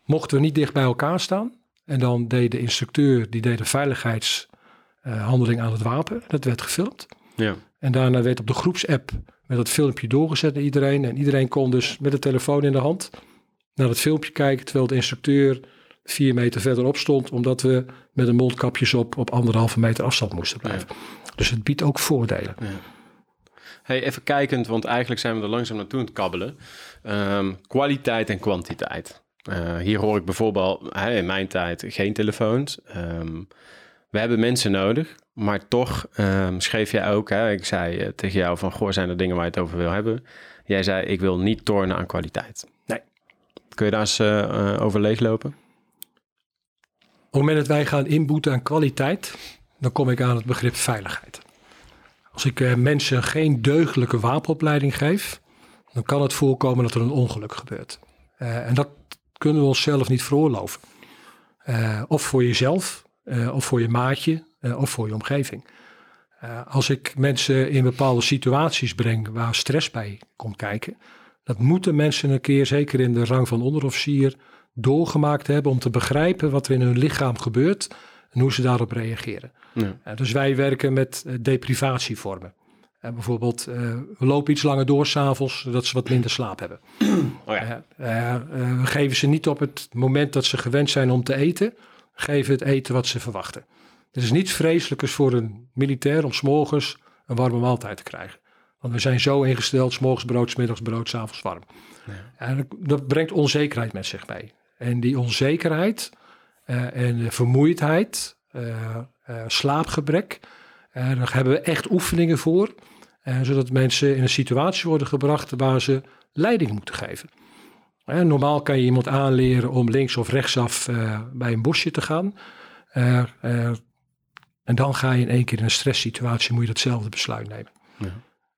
Mochten we niet dicht bij elkaar staan. En dan deed de instructeur, die deed de veiligheidshandeling aan het wapen. Dat werd gefilmd. Ja. En daarna werd op de groepsapp met dat filmpje doorgezet naar iedereen. En iedereen kon dus met de telefoon in de hand naar het filmpje kijken. Terwijl de instructeur vier meter verderop stond. Omdat we met de mondkapjes op op anderhalve meter afstand moesten blijven. Dus het biedt ook voordelen. Hey, even kijkend, want eigenlijk zijn we er langzaam naartoe aan het kabbelen. Ehm, kwaliteit en kwantiteit. Eh, hier hoor ik bijvoorbeeld, in mijn tijd, geen telefoons. Ehm, we hebben mensen nodig, maar toch ehm, schreef jij ook, hè, ik zei eh, tegen jou van, goh, zijn er dingen waar je het over wil hebben? Jij zei, ik wil niet tornen aan kwaliteit. Nee. Kun je daar eens eh, eh, over leeglopen? Op het moment dat wij gaan inboeten aan kwaliteit, dan kom ik aan het begrip veiligheid. Als ik mensen geen deugdelijke wapenopleiding geef, dan kan het voorkomen dat er een ongeluk gebeurt. En dat kunnen we onszelf niet veroorloven. Of voor jezelf, eh, of voor je maatje, eh, of voor je omgeving. Eh, als ik mensen in bepaalde situaties breng waar stress bij komt kijken, dat moeten mensen een keer, zeker in de rang van onderofficier, doorgemaakt hebben om te begrijpen wat er in hun lichaam gebeurt en hoe ze daarop reageren. Ja. Dus wij werken met deprivatievormen. En bijvoorbeeld, we lopen iets langer door s'avonds, zodat ze wat minder slaap hebben. Oh ja. We geven ze niet op het moment dat ze gewend zijn om te eten, geven het eten wat ze verwachten. Er is niets vreselijkers voor een militair om s'morgens een warme maaltijd te krijgen. Want we zijn zo ingesteld, s'morgens brood, s'middags brood, s'avonds warm. En dat, brengt onzekerheid met zich mee. En die onzekerheid eh, en vermoeidheid, eh, eh, slaapgebrek, daar hebben we echt oefeningen voor. zodat mensen in een situatie worden gebracht waar ze leiding moeten geven. Normaal kan je iemand aanleren om links of rechtsaf eh, bij een bosje te gaan. Eh, eh, en dan ga je in één keer in een stresssituatie, moet je datzelfde besluit nemen. Ja.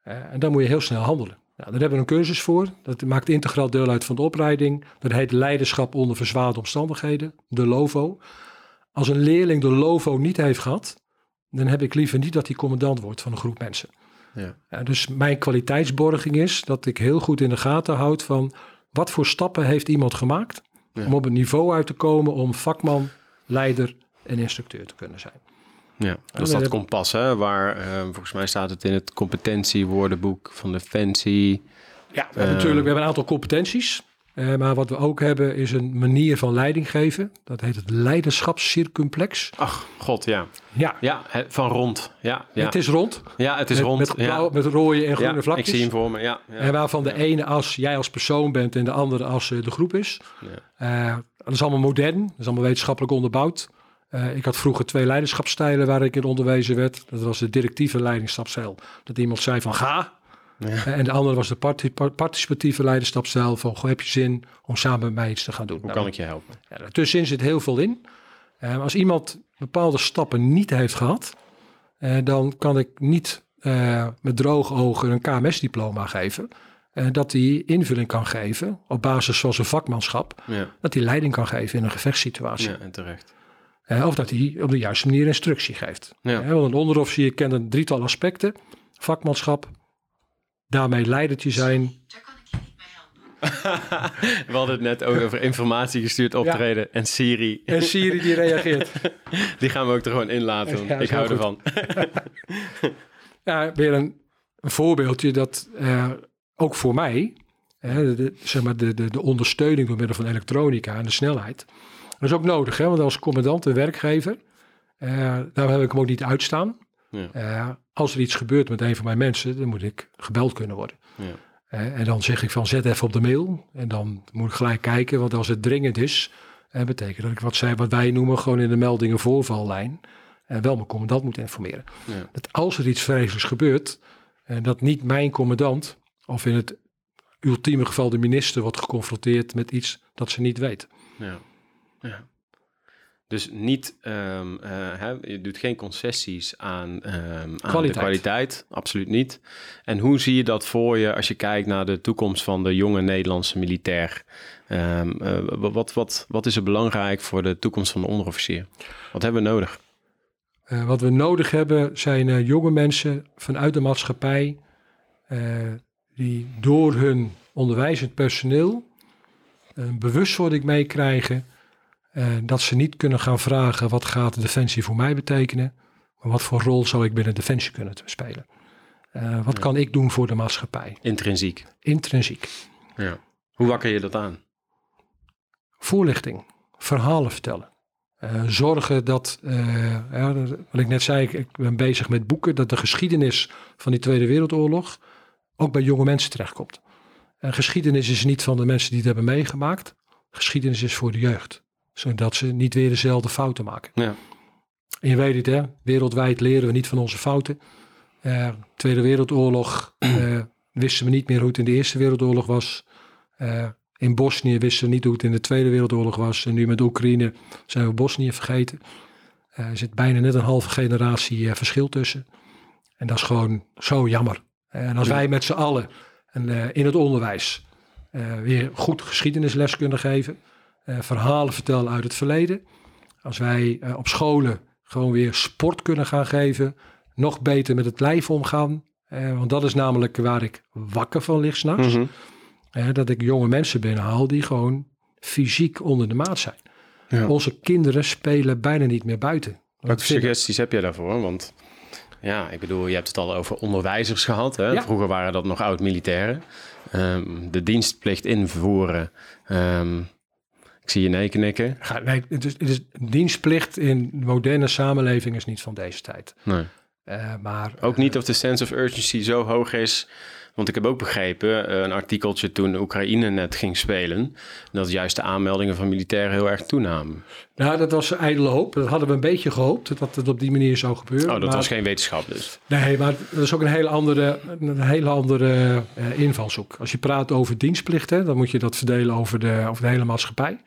En dan moet je heel snel handelen. Nou, daar hebben we een cursus voor. Dat maakt integraal deel uit van de opleiding. Dat heet Leiderschap onder verzwaarde omstandigheden, de LOVO. Als een leerling de LOVO niet heeft gehad, dan heb ik liever niet dat hij commandant wordt van een groep mensen. Ja. Ja, dus mijn kwaliteitsborging is dat ik heel goed in de gaten houd van wat voor stappen heeft iemand gemaakt Ja. om op het niveau uit te komen om vakman, leider en instructeur te kunnen zijn. Ja, dat is dat kompas, hè, waar eh, volgens mij staat het in het competentiewoordenboek van Defensie. Ja, we hebben Eh. natuurlijk we hebben een aantal competenties. Eh, maar wat we ook hebben is een manier van leiding geven. Dat heet het leiderschapscircumplex. Ach, god, ja. Ja, Ja, van rond. Ja, ja. het is rond. ja, het is met, rond. Met, blauwe, ja. met rode en groene ja, vlakjes. ik zie hem voor me. Ja, ja. En waarvan de ene as jij als persoon bent en de andere as eh, de groep is. Ja. Eh, dat is allemaal modern, dat is allemaal wetenschappelijk onderbouwd. Ik had vroeger twee leiderschapsstijlen waar ik in onderwezen werd. Dat was de directieve leiderschapsstijl. Dat iemand zei van ga. Ja. Eh, en de andere was de parti- par- participatieve leiderschapsstijl van goh, heb je zin om samen met mij iets te gaan doen. Hoe Nou, kan ik je helpen? ja, daartussenin zit heel veel in. Eh, als iemand bepaalde stappen niet heeft gehad, eh, dan kan ik niet met droge ogen een KMS-diploma geven. Dat hij invulling kan geven op basis van zijn vakmanschap. Ja, Dat hij leiding kan geven in een gevechtssituatie. ja en terecht. Of dat hij op de juiste manier instructie geeft. Ja. Want een onderofficier kent een drietal aspecten. Vakmanschap, daarmee leidertje zijn. Daar kan ik je niet mee helpen. We hadden het net ook over informatie gestuurd optreden en Siri. En Siri die reageert. Die gaan we ook er gewoon in laten. Ja, ik hou goed. ervan. Ja, weer een, een voorbeeldje dat eh, ook voor mij, hè, de, zeg maar de, de, de ondersteuning door middel van elektronica en de snelheid, dat is ook nodig. Hè? Want als commandant en werkgever, eh daar heb ik hem ook niet uitstaan. Ja. Eh, als er iets gebeurt met een van mijn mensen, dan moet ik gebeld kunnen worden. Ja. Eh, en dan zeg ik van zet even op de mail. En dan moet ik gelijk kijken, want als het dringend is, eh, betekent dat ik wat, zij, wat wij noemen gewoon in de meldingen voorvallijn, en wel mijn commandant moet informeren. Ja. Dat als er iets vreselijks gebeurt, en dat niet mijn commandant, of in het ultieme geval de minister, wordt geconfronteerd met iets dat ze niet weet. Ja. ja. Dus niet, ehm, eh, hè, je doet geen concessies aan, ehm, aan de Kwaliteit. kwaliteit, absoluut niet. En hoe zie je dat voor je als je kijkt naar de toekomst van de jonge Nederlandse militair? Ehm, eh, wat, wat, wat is er belangrijk voor de toekomst van de onderofficier? Wat hebben we nodig? Eh, wat we nodig hebben zijn jonge mensen vanuit de maatschappij die door hun onderwijzend personeel een bewustwording meekrijgen eh, dat ze niet kunnen gaan vragen wat gaat Defensie voor mij betekenen, maar wat voor rol zou ik binnen Defensie kunnen spelen. Eh, wat kan ik doen voor de maatschappij? Intrinsiek. Intrinsiek. Ja. Hoe wakker je dat aan? Voorlichting, verhalen vertellen. Eh, zorgen dat, ja, dat- wat ik net zei, ik, ik ben bezig met boeken, dat de geschiedenis van die Tweede Wereldoorlog ook bij jonge mensen terechtkomt. En geschiedenis is niet van de mensen die het hebben meegemaakt. Geschiedenis is voor de jeugd, zodat ze niet weer dezelfde fouten maken. Ja. En je weet het, hè? wereldwijd leren we niet van onze fouten. Eh, Tweede Wereldoorlog eh, wisten we niet meer hoe het in de Eerste Wereldoorlog was. Eh, in Bosnië wisten we niet hoe het in de Tweede Wereldoorlog was. En nu met Oekraïne zijn we Bosnië vergeten. Er zit bijna net een halve generatie verschil tussen. En dat is gewoon zo jammer. En als wij met z'n allen en, in het onderwijs weer goed geschiedenisles kunnen geven. Eh, verhalen vertellen uit het verleden. Als wij eh, op scholen gewoon weer sport kunnen gaan geven. Nog beter met het lijf omgaan. Eh, want dat is namelijk waar ik wakker van lig s'nachts. Hè, dat ik jonge mensen binnenhaal die gewoon fysiek onder de maat zijn. Ja. Onze kinderen spelen bijna niet meer buiten. Welke suggesties heb jij daarvoor? Want Ja, ik bedoel, je hebt het al over onderwijzers gehad. Hè? Ja. Vroeger waren dat nog oud-militairen. Ehm, de dienstplicht invoeren. Ehm, ik zie je nee knikken. Ga- Nee, het is, het is dienstplicht in moderne samenleving is niet van deze tijd. Nee. Eh, maar Ook niet of de sense of urgency zo hoog is. Want ik heb ook begrepen, eh, een artikeltje toen Oekraïne net ging spelen, dat juist de aanmeldingen van militairen heel erg toenamen. Nou, dat was ijdele hoop. Dat hadden we een beetje gehoopt dat het op die manier zou gebeuren. Oh, dat maar, was geen wetenschap dus. Nee, maar dat is ook een hele andere, een hele andere eh, invalshoek. Als je praat over dienstplichten, dan moet je dat verdelen over de, over de hele maatschappij.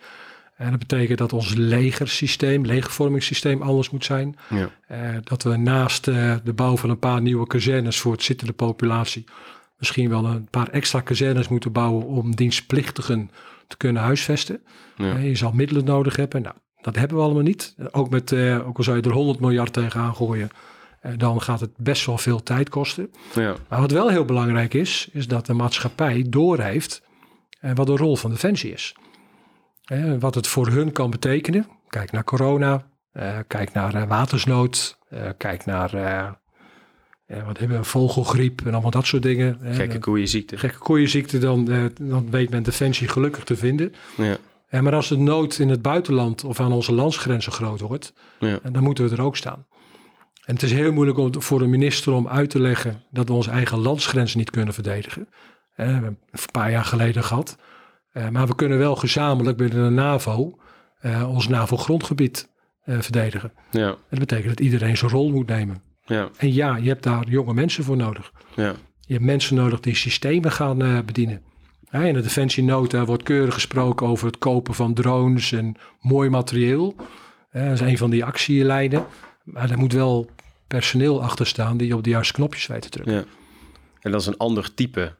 En dat betekent dat ons legersysteem, legervormingssysteem anders moet zijn. Ja. Eh, dat we naast de bouw van een paar nieuwe kazernes voor het zittende populatie misschien wel een paar extra kazernes moeten bouwen om dienstplichtigen te kunnen huisvesten. Ja. Je zal middelen nodig hebben. Nou, dat hebben we allemaal niet. Ook, met, eh, ook al zou je er 100 miljard tegenaan gooien, eh, dan gaat het best wel veel tijd kosten. Ja. Maar wat wel heel belangrijk is, is dat de maatschappij doorheeft eh, wat de rol van Defensie is. Wat het voor hun kan betekenen. Kijk naar corona, kijk naar watersnood, kijk naar eh, wat hebben we, vogelgriep en allemaal dat soort dingen. Gekke koeienziekte. gekke koeienziekte, dan, eh, dan weet men Defensie gelukkig te vinden. Ja. Eh, maar als de nood in het buitenland of aan onze landsgrenzen groot wordt, Ja. en dan moeten we er ook staan. En het is heel moeilijk om, voor een minister om uit te leggen dat we onze eigen landsgrens niet kunnen verdedigen. Eh, we hebben het een paar jaar geleden gehad. Eh, maar we kunnen wel gezamenlijk binnen de NAVO eh, ons NAVO-grondgebied verdedigen. Ja. En dat betekent dat iedereen zijn rol moet nemen. Ja. En ja, je hebt daar jonge mensen voor nodig. Ja. Je hebt mensen nodig die systemen gaan eh, bedienen. Ja, in de defensienota wordt keurig gesproken over het kopen van drones en mooi materieel. Dat is een van die actielijnen. Maar er moet wel personeel achter staan die op de juiste knopjes weten te drukken. Ja. En dat is een ander type,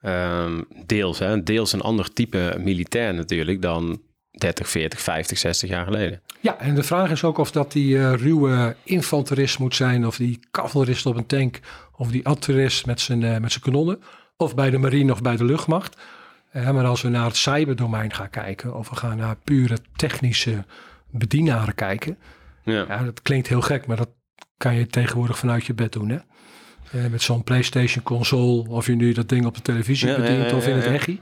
ehm, deels, hè, deels een ander type militair natuurlijk dan 30, 40, 50, 60 jaar geleden. Ja, en de vraag is ook of dat die eh, ruwe infanterist moet zijn, of die cavalerist op een tank, of die artillerist met zijn, eh, met zijn kanonnen, of bij de marine of bij de luchtmacht. Eh, maar als we naar het cyberdomein gaan kijken, of we gaan naar pure technische bedienaren kijken, Ja. ja, dat klinkt heel gek, maar dat kan je tegenwoordig vanuit je bed doen, hè? Met zo'n PlayStation console, of je nu dat ding op de televisie Ja, bedient ja, of in het.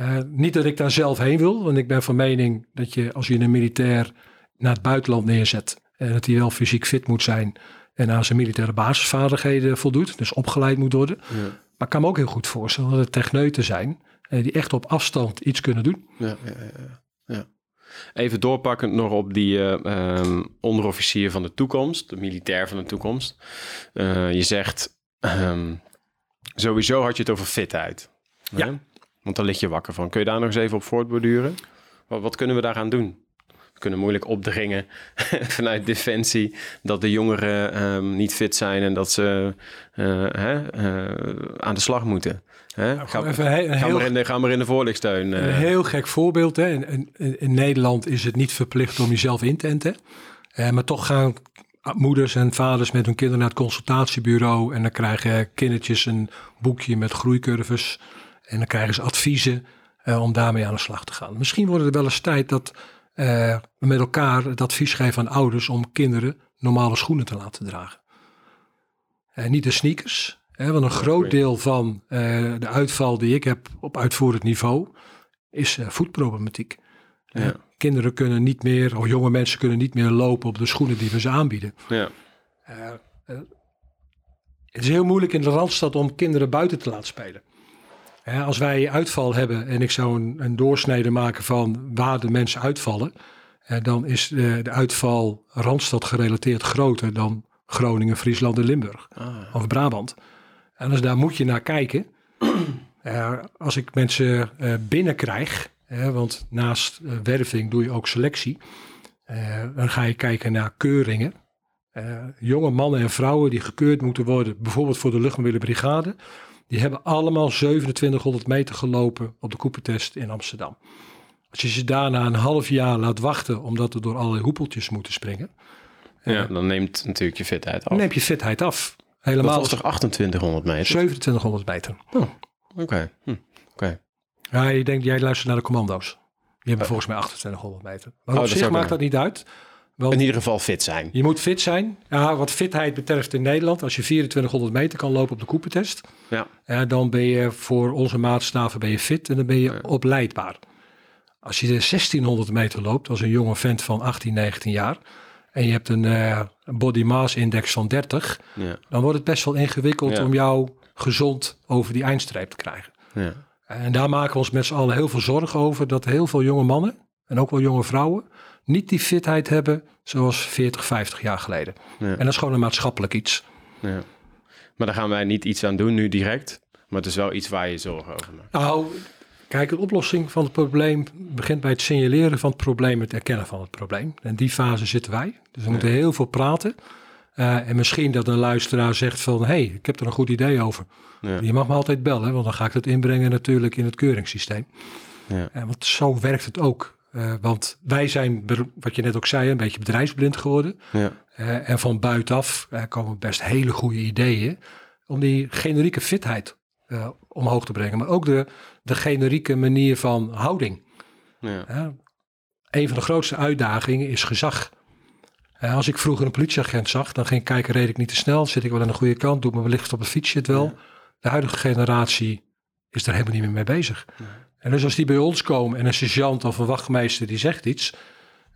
Eh, niet dat ik daar zelf heen wil, want ik ben van mening dat je als je een militair naar het buitenland neerzet, eh, dat hij wel fysiek fit moet zijn en aan zijn militaire basisvaardigheden voldoet, dus opgeleid moet worden. Ja. Maar ik kan me ook heel goed voorstellen dat het techneuten zijn eh, die echt op afstand iets kunnen doen. Ja, ja, ja, ja. ja. Even doorpakkend nog op die eh, ehm, onderofficier van de toekomst, de militair van de toekomst. Eh, je zegt, ehm, sowieso had je het over fitheid. Ja. Hè? Want daar lig je wakker van. Kun je daar nog eens even op voortborduren? Wat, wat kunnen we daaraan doen? Kunnen moeilijk opdringen vanuit Defensie dat de jongeren ehm, niet fit zijn en dat ze eh, hè, eh, aan de slag moeten. Hè? Ga, Gewoon even he- ga, heel, maar in de, ga maar in de voorlichtsteun. eh. een heel gek voorbeeld. Hè. In, in, in Nederland is het niet verplicht om jezelf in te enten. Eh, maar toch gaan moeders en vaders met hun kinderen naar het consultatiebureau. En dan krijgen kindertjes een boekje met groeicurves. En dan krijgen ze adviezen eh, om daarmee aan de slag te gaan. Misschien wordt het wel eens tijd dat eh, we met elkaar het advies geven aan ouders om kinderen normale schoenen te laten dragen. Eh, niet de sneakers. Hè, want een groot deel van eh, de uitval die ik heb op uitvoerend niveau is voetproblematiek. Ja. kinderen kunnen niet meer, of jonge mensen kunnen niet meer lopen op de schoenen die we ze aanbieden. ja. Het is heel moeilijk in de Randstad om kinderen buiten te laten spelen. Hè, als wij uitval hebben en ik zou een, een doorsnede maken van waar de mensen uitvallen, dan is de, de uitval Randstad gerelateerd groter dan Groningen, Friesland en Limburg Ah. of Brabant. En dus daar moet je naar kijken. Eh, als ik mensen eh binnenkrijg, hè, want naast eh, werving doe je ook selectie, eh, dan ga je kijken naar keuringen. Jonge mannen en vrouwen die gekeurd moeten worden, bijvoorbeeld voor de luchtmobiele brigade, die hebben allemaal 2700 meter gelopen op de Coopertest in Amsterdam. Als je ze daarna een half jaar laat wachten, omdat we door allerlei hoepeltjes moeten springen, ja, dan neemt natuurlijk je fitheid af. dan neem je fitheid af. dat Helemaal was toch 2800 meter? 2700 meter. Oké. Hm. Oké. Ja, je denkt, jij luistert naar de commando's. Die hebben volgens mij 2800 meter. Maar Oh, op dat zich maakt dat niet uit. Want In ieder geval fit zijn. je moet fit zijn. Ja, wat fitheid betreft in Nederland, als je 2400 meter kan lopen op de Cooper-test, Ja. dan ben je voor onze maatstaven ben je fit en dan ben je Ja. opleidbaar. Als je de 1600 meter loopt als een jonge vent van 18, 19 jaar en je hebt een eh, body mass index van 30, Ja. dan wordt het best wel ingewikkeld Ja. om jou gezond over die eindstreep te krijgen. Ja. En daar maken we ons met z'n allen heel veel zorgen over dat heel veel jonge mannen en ook wel jonge vrouwen niet die fitheid hebben zoals 40, 50 jaar geleden. Ja. En dat is gewoon een maatschappelijk iets. Ja. Maar daar gaan wij niet iets aan doen nu direct. Maar het is wel iets waar je zorgen over maakt. Nou, kijk, de oplossing van het probleem begint bij het signaleren van het probleem, het erkennen van het probleem. En die fase zitten wij. Dus we moeten heel veel praten. Eh, en misschien dat een luisteraar zegt van, hé, hey, ik heb er een goed idee over. Ja. Je mag me altijd bellen, want dan ga ik het inbrengen natuurlijk in het keuringssysteem. Ja. Eh, want zo werkt het ook. Eh, want wij zijn, wat je net ook zei, een beetje bedrijfsblind geworden. Ja. Eh, en van buitenaf eh, komen best hele goede ideeën om die generieke fitheid omhoog te brengen. Maar ook de, de generieke manier van houding. Ja. Een van de grootste uitdagingen is gezag. Als ik vroeger een politieagent zag, dan ging ik kijken, reed ik niet te snel, zit ik wel aan de goede kant, doe ik me wellicht op het fietsje het wel. De huidige generatie is daar helemaal niet meer mee bezig. En dus als die bij ons komen en een sergeant of een wachtmeester die zegt iets,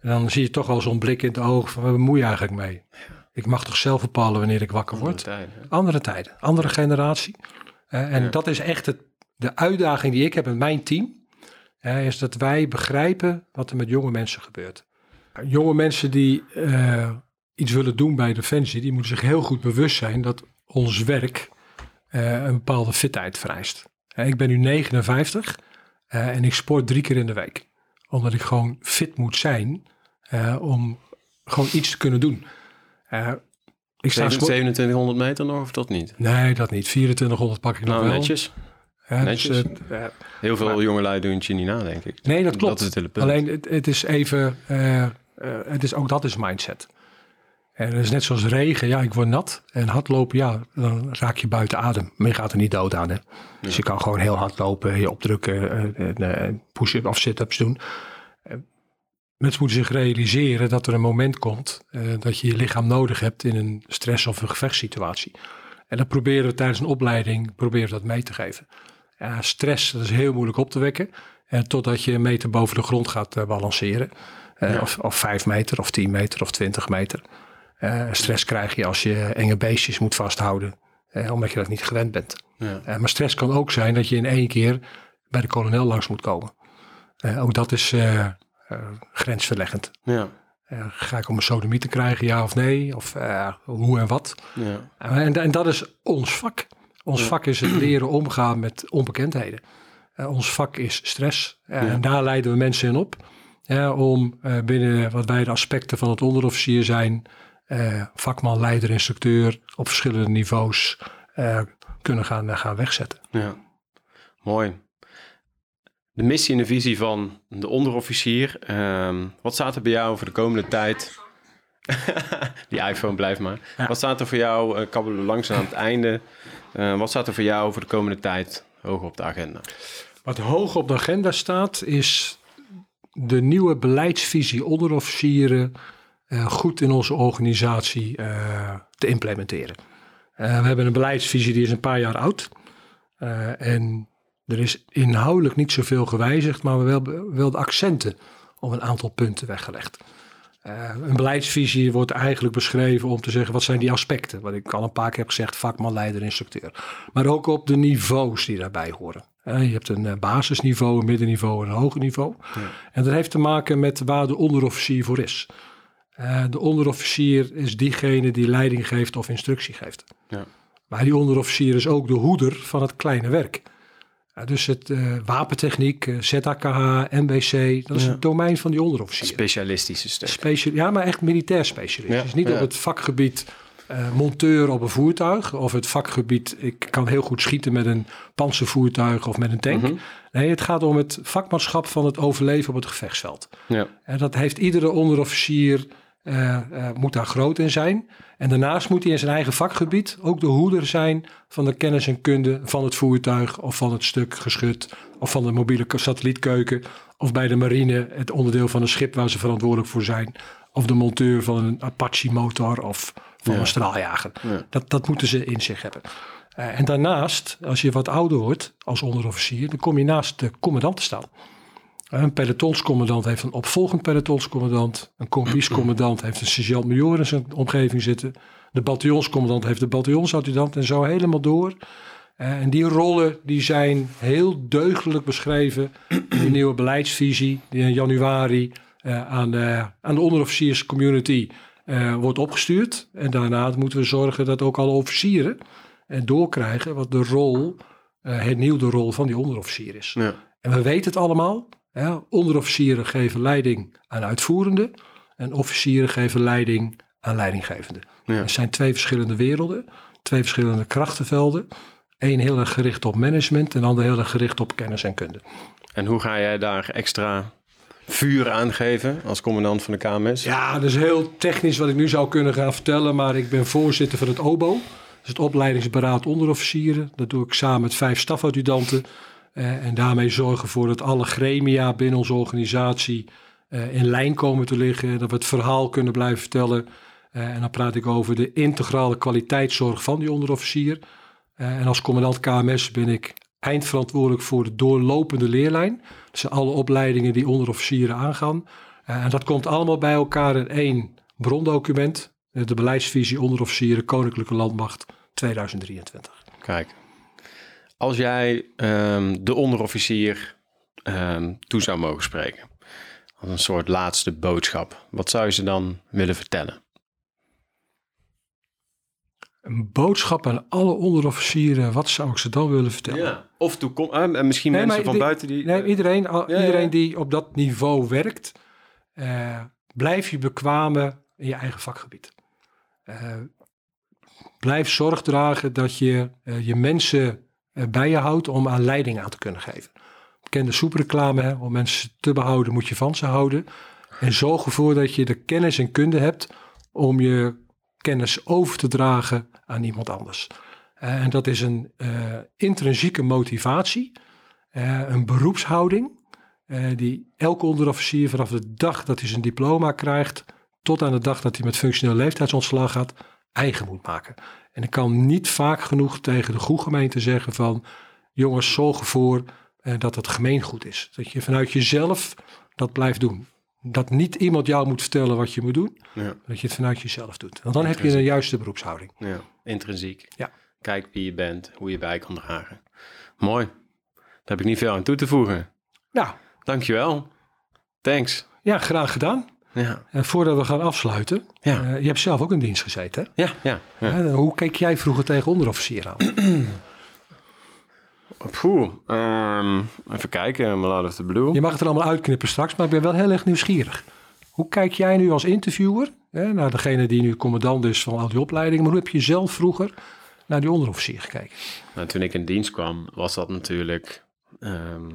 dan zie je toch wel zo'n blik in het oog van, waar bemoei je eigenlijk mee? Ik mag toch zelf bepalen wanneer ik wakker word? Andere tijden, andere generatie. Eh, en Ja. dat is echt het, de uitdaging die ik heb met mijn team. eh, is dat wij begrijpen wat er met jonge mensen gebeurt. Jonge mensen die eh, iets willen doen bij Defensie, die moeten zich heel goed bewust zijn dat ons werk een bepaalde fitheid vereist. Ik ben nu 59 eh, en ik sport drie keer in de week. Omdat ik gewoon fit moet zijn eh, om gewoon iets te kunnen doen. Eh, ik sta Zeven- 2700 meter nog of dat niet? Nee, dat niet. 2400 pak ik nog Nou, wel. netjes. Ja, dus, netjes. Heel veel jongelui doen het je niet na, denk ik. nee, dat klopt. Dat is het. Alleen het, het is even, het is ook dat is mindset. En het is net zoals regen, ja, ik word nat. En hardlopen, ja, dan raak je buiten adem. Maar je gaat er niet dood aan, hè. Dus je kan gewoon heel hard lopen, je opdrukken, eh, en, eh, push-up of sit-ups doen. Eh, mensen moeten zich realiseren dat er een moment komt dat je je lichaam nodig hebt in een stress- of een gevechtssituatie. En dat proberen we tijdens een opleiding proberen we dat mee te geven. Stress, dat is heel moeilijk op te wekken. En totdat je een meter boven de grond gaat balanceren. Ja. of, of vijf meter, of tien meter, of twintig meter. Eh, stress krijg je als je enge beestjes moet vasthouden. omdat je dat niet gewend bent. Ja. Eh, maar stress kan ook zijn dat je in één keer bij de kolonel langs moet komen. Eh, ook dat is grensverleggend. Ja. Ga ik om een sodomie te krijgen, ja of nee? Of hoe en wat? Ja. En, en dat is ons vak. Ons vak is het leren omgaan met onbekendheden. Ons vak is stress. En daar leiden we mensen in op. om binnen wat wij de aspecten van het onderofficier zijn, eh, vakman, leider, instructeur, op verschillende niveaus eh, kunnen gaan, eh, gaan wegzetten. Ja, mooi. De missie en de visie van de onderofficier. ehm, wat staat er bij jou voor de komende tijd? Die iPhone blijft maar. Ja. Wat staat er voor jou, uh, kabbelen langzaam aan het einde. Wat staat er voor jou voor de komende tijd hoog op de agenda? Wat hoog op de agenda staat, is de nieuwe beleidsvisie onderofficieren goed in onze organisatie eh, te implementeren. Eh, we hebben een beleidsvisie die is een paar jaar oud. Eh, en er is inhoudelijk niet zoveel gewijzigd, maar we wel, wel de accenten op een aantal punten weggelegd. Eh, een beleidsvisie wordt eigenlijk beschreven om te zeggen wat zijn die aspecten. Wat ik al een paar keer heb gezegd, vakman, leider, instructeur. Maar ook op de niveaus die daarbij horen. Eh, je hebt een eh, basisniveau, een middenniveau en een hoger niveau. En dat heeft te maken met waar de onderofficier voor is. Eh, de onderofficier is diegene die leiding geeft of instructie geeft. Ja. Maar die onderofficier is ook de hoeder van het kleine werk. Ja, dus het eh, wapentechniek, eh, ZAKH, MBC, dat is Ja. het domein van die onderofficier. Specialistische stuk. Specia- ja, maar echt militair specialist. Ja, Dus niet ja. op het vakgebied eh, monteur op een voertuig. Of het vakgebied, ik kan heel goed schieten met een panzervoertuig of met een tank. Mhm. Nee, het gaat om het vakmanschap van het overleven op het gevechtsveld. Ja. En dat heeft iedere onderofficier, eh, moet daar groot in zijn. En daarnaast moet hij in zijn eigen vakgebied ook de hoeder zijn van de kennis en kunde van het voertuig of van het stuk geschut of van de mobiele satellietkeuken of bij de marine het onderdeel van een schip waar ze verantwoordelijk voor zijn of de monteur van een Apache motor of van Ja. een straaljager. Ja. Dat, dat moeten ze in zich hebben. Eh, en daarnaast, als je wat ouder wordt als onderofficier, dan kom je naast de commandant te staan. Een pelotonscommandant heeft een opvolgend pelotonscommandant. Een kompiescommandant heeft een sergeant-major in zijn omgeving zitten. De bataljonscommandant heeft de bataljonsadjudant en zo helemaal door. Eh, en die rollen die zijn heel deugdelijk beschreven in de nieuwe beleidsvisie die in januari eh, aan, de, aan de onderofficierscommunity eh, wordt opgestuurd. En daarna moeten we zorgen dat ook alle officieren doorkrijgen wat de rol, hernieuwde rol van die onderofficier is. Ja. En we weten het allemaal. Ja, onderofficieren geven leiding aan uitvoerende. En officieren geven leiding aan leidinggevende. Ja. Het zijn twee verschillende werelden. Twee verschillende krachtenvelden. Eén heel erg gericht op management. En de ander heel erg gericht op kennis en kunde. En hoe ga jij daar extra vuur aan geven als commandant van de KMS? Ja, dat is heel technisch wat ik nu zou kunnen gaan vertellen. Maar ik ben voorzitter van het OBO. Dat is het opleidingsberaad onderofficieren. Dat doe ik samen met vijf stafadjudanten. Eh, en daarmee zorgen ervoor dat alle gremia binnen onze organisatie eh, in lijn komen te liggen. Dat we het verhaal kunnen blijven vertellen. Eh, en dan praat ik over de integrale kwaliteitszorg van die onderofficier. En als commandant KMS ben ik eindverantwoordelijk voor de doorlopende leerlijn. Dus alle opleidingen die onderofficieren aangaan. En dat komt allemaal bij elkaar in één brondocument. De beleidsvisie onderofficieren Koninklijke Landmacht 2023. Kijk, als jij ehm, de onderofficier ehm, toe zou mogen spreken, als een soort laatste boodschap, wat zou je ze dan willen vertellen? Een boodschap aan alle onderofficieren. Wat zou ik ze dan willen vertellen? Of toekom eh, en misschien Nee, mensen van die- buiten die. Nee, iedereen, al- ja, iedereen ja. die op dat niveau werkt, eh, blijf je bekwamen in je eigen vakgebied. Eh, blijf zorg dragen dat je je mensen bij je houdt om aan leiding aan te kunnen geven. Bekende soepreclame, hè, om mensen te behouden moet je van ze houden. En zorg ervoor dat je de kennis en kunde hebt om je kennis over te dragen aan iemand anders. Eh, en dat is een eh, intrinsieke motivatie, eh, een beroepshouding, eh, die elke onderofficier vanaf de dag dat hij zijn diploma krijgt, tot aan de dag dat hij met functioneel leeftijdsontslag gaat, eigen moet maken. En ik kan niet vaak genoeg tegen de goede gemeente zeggen van, jongens, zorg ervoor eh, dat het gemeengoed is. Dat je vanuit jezelf dat blijft doen. Dat niet iemand jou moet vertellen wat je moet doen, Ja, dat je het vanuit jezelf doet. Want dan heb je een juiste beroepshouding. ja, intrinsiek. Ja. Kijk wie je bent, hoe je bij kan dragen. Mooi. Daar heb ik niet veel aan toe te voegen. Nou, Dankjewel. Thanks. ja, graag gedaan. Ja, En voordat we gaan afsluiten, Ja. eh, je hebt zelf ook in dienst gezeten. Hè? ja, ja. ja. Eh, hoe keek jij vroeger tegen onderofficier aan? Poeh, ehm, even kijken, out of the blue. Je mag het er allemaal uitknippen straks, maar ik ben wel heel erg nieuwsgierig. Hoe kijk jij nu als interviewer hè, naar degene die nu commandant is van al die opleidingen, maar hoe heb je zelf vroeger naar die onderofficier gekeken? Nou, toen ik in dienst kwam, was dat natuurlijk ehm,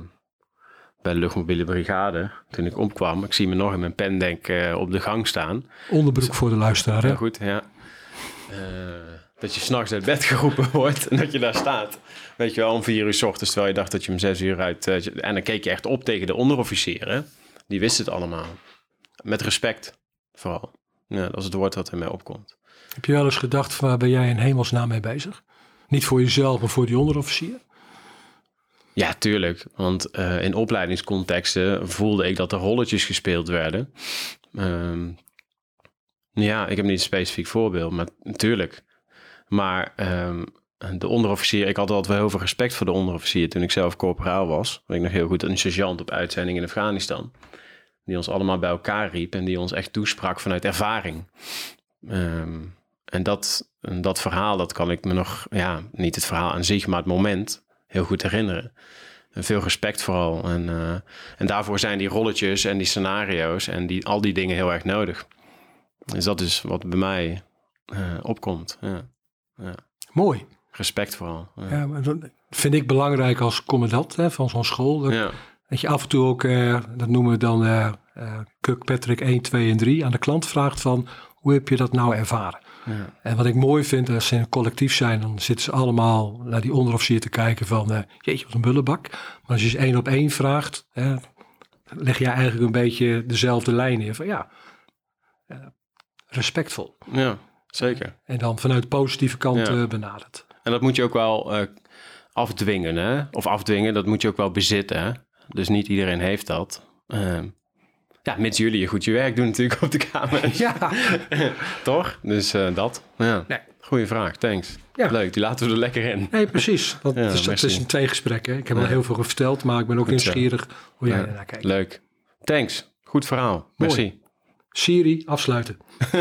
bij de luchtmobiele brigade. Toen ik opkwam, ik zie me nog in mijn pendenk eh op de gang staan. Onderbroek voor de luisteraar. Ja, goed, ja. Eh, dat je s'nachts uit bed geroepen wordt en dat je daar staat. Weet je wel, om vier uur s ochtends, terwijl je dacht dat je om zes uur uit... eh, en dan keek je echt op tegen de onderofficieren. Die wisten het allemaal. Met respect, vooral. Ja, dat is het woord wat in mij opkomt. Heb je wel eens gedacht, van, waar ben jij in hemelsnaam mee bezig? Niet voor jezelf, maar voor die onderofficier? Ja, tuurlijk. Want eh, in opleidingscontexten voelde ik dat er rolletjes gespeeld werden. Ehm, ja, ik heb niet een specifiek voorbeeld, maar natuurlijk. Maar ehm, de onderofficier, ik had altijd wel heel veel respect voor de onderofficier toen ik zelf corporaal was. Weet ik nog heel goed, een sergeant op uitzending in Afghanistan. Die ons allemaal bij elkaar riep en die ons echt toesprak vanuit ervaring. Ehm, en dat, dat verhaal, dat kan ik me nog, ja, niet het verhaal aan zich, maar het moment heel goed herinneren. En veel respect vooral. En, eh, en daarvoor zijn die rolletjes en die scenario's en die, al die dingen heel erg nodig. Dus dat is wat bij mij eh, opkomt. Ja. Mooi. Respect vooral. Ja. Ja, maar dat vind ik belangrijk als commandant hè, van zo'n school. Dat, Ja. dat je af en toe ook, eh, dat noemen we dan Kirkpatrick 1, 2 en 3, aan de klant vraagt van hoe heb je dat nou ervaren? Ja. En wat ik mooi vind, als ze in een collectief zijn, dan zitten ze allemaal naar die onderofficier te kijken van, eh, jeetje, wat een bullebak. Maar als je ze één op één vraagt, hè, leg jij eigenlijk een beetje dezelfde lijn neer van, ja, respectvol. Ja, zeker. En dan vanuit de positieve kant Ja. eh, benaderd. En dat moet je ook wel eh, afdwingen, hè? Of afdwingen, dat moet je ook wel bezitten, hè? Dus niet iedereen heeft dat. Ehm, ja, mits jullie je goed je werk doen natuurlijk op de kamer. Ja, Toch? Dus eh, dat. Ja. Nee. Goeie vraag, thanks. Ja. Leuk, die laten we er lekker in. nee, precies. Ja, het, is, is een tweegesprek. Hè. Ik heb al heel veel verteld, maar ik ben ook Goed zo. nieuwsgierig hoe jij ernaar kijkt. Leuk. Thanks. Goed verhaal. Merci. Siri, afsluiten.